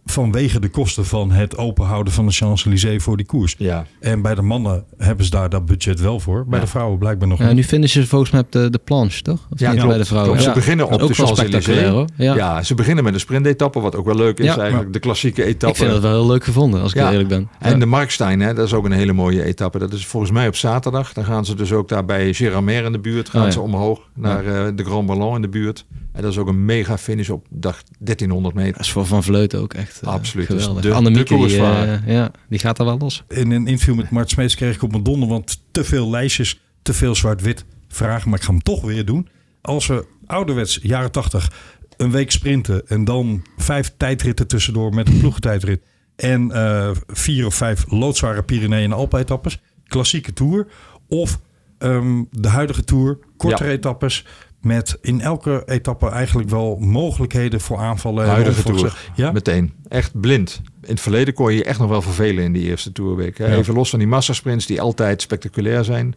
Vanwege de kosten van het openhouden van de Champs-Élysées voor die koers. Ja. En bij de mannen hebben ze daar dat budget wel voor. Bij Ja. de vrouwen blijkbaar nog ja, niet. nu vinden ze volgens mij op de, de planche, toch? Of Ja, niet klopt, bij de vrouwen. klopt. Ze Ja. beginnen op Dat de Champs-Élysées. Ja. Ja. ze beginnen met een sprintetappe, wat ook wel leuk is Ja. eigenlijk. De klassieke etappe. Ik vind het wel heel leuk gevonden, als ik eerlijk ben. En Ja. de Markstein, hè, dat is ook een hele mooie etappe. Dat is volgens mij op zaterdag. Dan gaan ze dus ook daar bij Giramer in de buurt. Gaan Oh, ja. ze omhoog naar eh, de Grand Ballon in de buurt. En dat is ook een mega finish op dag 1300 meter. Dat is voor Van Vleuten ook echt eh, Absoluut. Dus de- Annemieke, de die, eh, ja, die gaat daar wel los. In een interview met Mart Smeets kreeg ik op mijn donder, want te veel lijstjes, te veel zwart-wit vragen. Maar ik ga hem toch weer doen. Als we ouderwets, jaren 80, een week sprinten en dan vijf tijdritten tussendoor met een ploegentijdrit. En eh, vier of vijf loodzware Pyreneeën en Alpe-etappes. Klassieke tour. Of ehm, de huidige tour, kortere Ja. etappes. Met in elke etappe eigenlijk wel mogelijkheden voor aanvallen. en Huidige. Ja, Meteen. Echt blind. In het verleden kon je je echt nog wel vervelen in die eerste tourweek. Hè. Ja. Even los van die massasprints die altijd spectaculair zijn.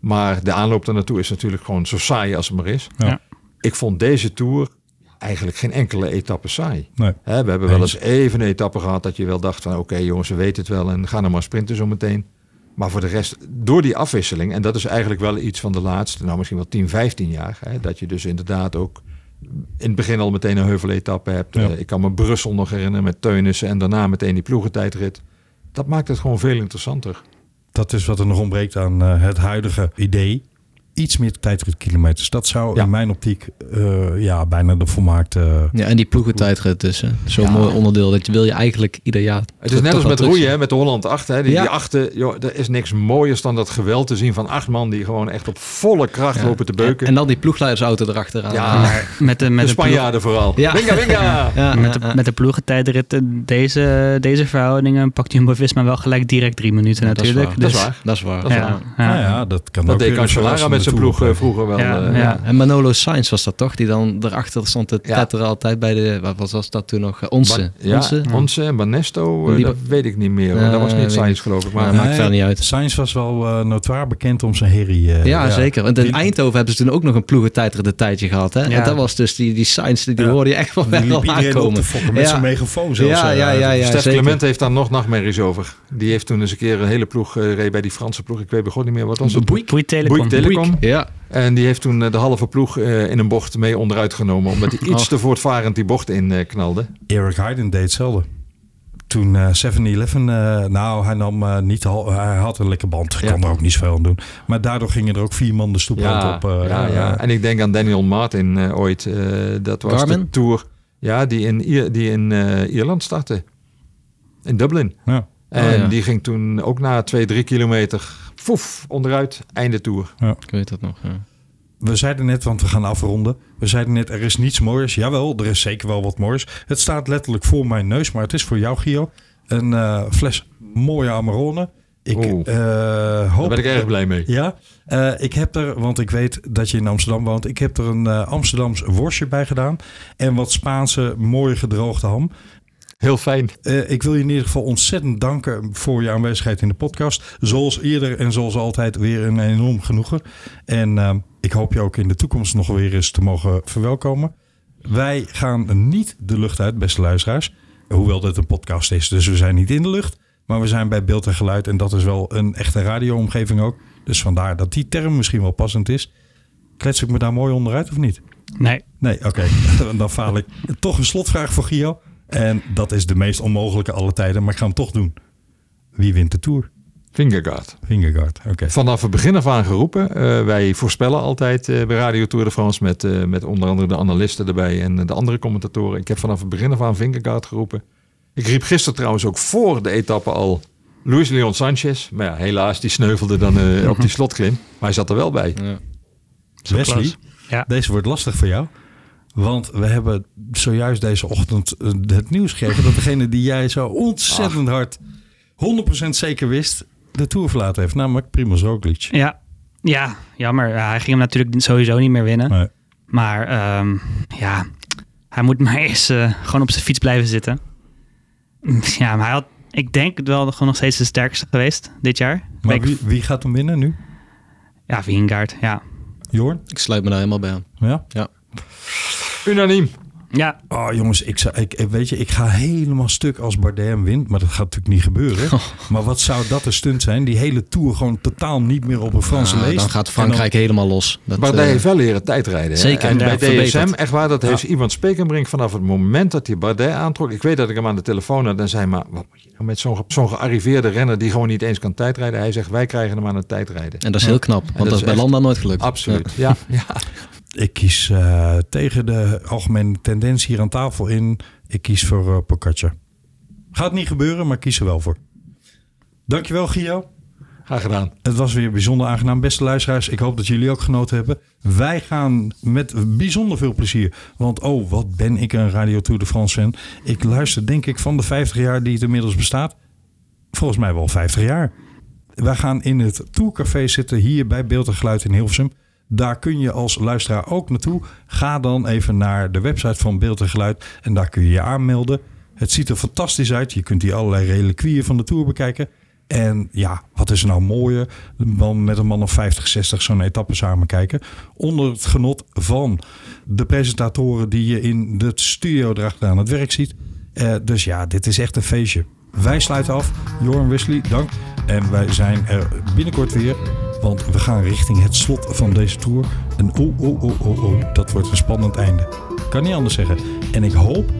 Maar de aanloop daar naartoe is natuurlijk gewoon zo saai als het maar is. Ja. Ik vond deze tour eigenlijk geen enkele etappe saai. nee. We hebben wel Eens. even een etappe gehad dat je wel dacht van oké jongens, we weten het wel en gaan nou maar sprinten zo meteen. Maar voor de rest, door die afwisseling, en dat is eigenlijk wel iets van de laatste, nou misschien wel 10, 15 jaar, hè, dat je dus inderdaad ook in het begin al meteen een heuveletappe hebt. Ja. Eh, ik kan me Brussel nog herinneren met Teunissen en daarna meteen die ploegentijdrit. Dat maakt het gewoon veel interessanter. Dat is wat er nog ontbreekt aan eh, het huidige idee. Iets meer tijdritkilometers. Dat zou Ja. in mijn optiek eh, ja, bijna de volmaakte... Ja, en die ploegentijdrit dus. hè. Zo'n Ja. mooi onderdeel. Dat je wil je eigenlijk ieder jaar... Het is net als met roeien, hè, met de Holland 8. Hè. Die, Ja. die achten, joh, er is niks mooiers dan dat geweld te zien van acht man die gewoon echt op volle kracht Ja. lopen te beuken. En dan die ploegleidersauto erachteraan. Ja. Maar met de, met de Spanjaarden vooral. Ja. Winga, winga! Ja, met, ja, de, met de ploegentijdritten, deze, deze verhoudingen pakt Jumbo-Visma wel gelijk direct drie minuten Ja, dat is natuurlijk. waar. Dat is Dus- waar. Dat is waar. Dat is Ja, waar. ja. Nou ja, dat kan Dat ook deed Cancellara met verrassende- met zijn ploeg vroeger wel. Ja, eh, ja. En Manolo Sainz was dat toch? Die dan erachter stond te Ja. tetteren altijd bij de... Wat was, was dat toen nog? Eh, Onze. Ja, Onze? Onze en Banesto, eh, dat weet ik niet meer. dat was niet Sainz geloof ik. Maar maakt verder niet uit. Sainz was wel eh notoir bekend om zijn herrie. eh, Ja, zeker. Want in Die- Eindhoven hebben ze toen ook nog een ploegentijdrit tijdje gehad. Hè? Ja. En dat was dus die, die Sainz, die, die Ja. hoorde je echt wel wel aankomen. met Ja. zijn megafoon zelfs. Ja, ja, ja, ja. Stef. Clement heeft daar nog nachtmerries over. Die heeft toen eens een keer een hele ploeg reed bij die Franse ploeg. Ik weet begon niet meer wat was het. Bouygues Telecom. Ja, En die heeft toen eh, de halve ploeg eh, in een bocht mee onderuit genomen. Omdat hij iets te voortvarend die bocht in eh, knalde. Eric Heiden deed hetzelfde. Toen eh 7-Eleven, eh, nou hij nam niet, al, hij had een lekker band, Ja. kon er ook niet zoveel aan doen. Maar daardoor gingen er ook vier man de stoeprand Ja, op. eh, ja, ja. En ik denk aan Daniel Martin eh, ooit. eh, dat was de Garmin? tour ja, die in, Ier- die in eh, Ierland startte. In Dublin. ja. En Oh, ja. die ging toen ook na twee, drie kilometer foef, onderuit. Einde tour. ik weet dat nog. Ja. We zeiden net, want we gaan afronden. We zeiden net, er is niets moois. Jawel, er is zeker wel wat moois. Het staat letterlijk voor mijn neus, maar het is voor jou, Gio. Een eh, fles mooie Amarone. Ik eh, Daar hoop... ben ik erg blij mee. Ja, eh, ik heb er, want ik weet dat je in Amsterdam woont. Ik heb er een eh Amsterdams worstje bij gedaan. En wat Spaanse mooie gedroogde ham. Heel fijn. Eh, ik wil je in ieder geval ontzettend danken voor je aanwezigheid in de podcast. Zoals eerder en zoals altijd weer een enorm genoegen. En eh, ik hoop je ook in de toekomst nog weer eens te mogen verwelkomen. Wij gaan niet de lucht uit, beste luisteraars. Hoewel dit een podcast is, dus we zijn niet in de lucht. Maar we zijn bij beeld en geluid en dat is wel een echte radioomgeving ook. Dus vandaar dat die term misschien wel passend is. Klets ik me daar mooi onderuit of niet? Nee. Nee, oké. Dan faal ik. Toch een slotvraag voor Gio. En dat is de meest onmogelijke alle tijden, maar ik ga hem toch doen. Wie wint de Tour? Fingerguard. Vingegaard, oké. Vanaf het begin af aan geroepen. Eh, wij voorspellen altijd eh, bij Radio Tour de France met, eh, met onder andere de analisten erbij en de andere commentatoren. Ik heb vanaf het begin af aan Vingegaard geroepen. Ik riep gisteren trouwens ook voor de etappe al Luis Leon Sanchez. Maar ja, helaas, die sneuvelde dan eh, op die slotklim. Maar hij zat er wel bij. Wesley, Klas. Ja. deze wordt lastig voor jou. Want we hebben zojuist deze ochtend eh, het nieuws gekregen... dat degene die jij zo ontzettend hard 100% zeker wist... de Tour verlaten heeft, namelijk Primoz Roglic. Ja. ja, jammer. Ja, hij ging hem natuurlijk sowieso niet meer winnen. Nee. Maar ehm, ja, hij moet maar eerst eh, gewoon op zijn fiets blijven zitten. Ja, maar hij had, ik denk het wel gewoon nog steeds de sterkste geweest dit jaar. Maar wie, wie gaat hem winnen nu? Ja, Vingegaard, ja. Jorn? Ik sluit me daar helemaal bij aan. Ja? Ja. Unaniem. Ja, Oh jongens, ik, zou, ik, weet je, ik ga helemaal stuk als Bardet hem wint. Maar dat gaat natuurlijk niet gebeuren. Maar wat zou dat een stunt zijn? Die hele Tour gewoon totaal niet meer op een Franse Ja, leest. dan gaat Frankrijk helemaal los. Dat, Maar eh, heeft wel leren tijdrijden. hè? zeker, En bij DSM, verbeterd. echt waar, dat heeft iemand Spekenbrink vanaf het moment dat hij Bardet aantrok. Ik weet dat ik hem aan de telefoon had en zei, maar wat moet je nou met zo'n ge- zo'n gearriveerde renner die gewoon niet eens kan tijdrijden? Hij zegt, wij krijgen hem aan het tijdrijden. En dat is heel knap, want dat dat, is is bij echt- Landa nooit gelukt. Absoluut, ja. ja. Ik kies eh, tegen de algemene tendens hier aan tafel in. Ik kies voor uh, Pogacar. Gaat niet gebeuren, maar ik kies er wel voor. Dankjewel, Gio. Graag gedaan. Het was weer bijzonder aangenaam. Beste luisteraars, ik hoop dat jullie ook genoten hebben. Wij gaan met bijzonder veel plezier. Want oh, wat ben ik een Radio Tour de France fan. Ik luister denk ik van de 50 jaar die het inmiddels bestaat. Volgens mij wel 50 jaar. Wij gaan in het Tourcafé zitten hier bij Beeld en Geluid in Hilversum. Daar kun je als luisteraar ook naartoe. Ga dan even naar de website van Beeld en Geluid en daar kun je je aanmelden. Het ziet er fantastisch uit. Je kunt hier allerlei reliquieën van de Tour bekijken. En ja, wat is er nou mooier dan met een man of 50, 60 zo'n etappe samen kijken. Onder het genot van de presentatoren die je in de studio erachter aan het werk ziet. Uh, dus ja, dit is echt een feestje. Wij sluiten af. Joran Wesley, dank. En wij zijn er binnenkort weer. Want we gaan richting het slot van deze tour. En oh, oh, oh, oh, oh, dat wordt een spannend einde. Kan niet anders zeggen. En ik hoop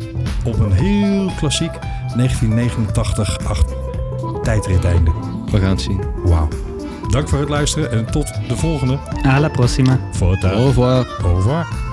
op een heel klassiek 1989 tijdrit einde. We gaan het zien. Wauw. Dank voor het luisteren en tot de volgende. A la próxima. Voortaan. Au revoir. Au revoir.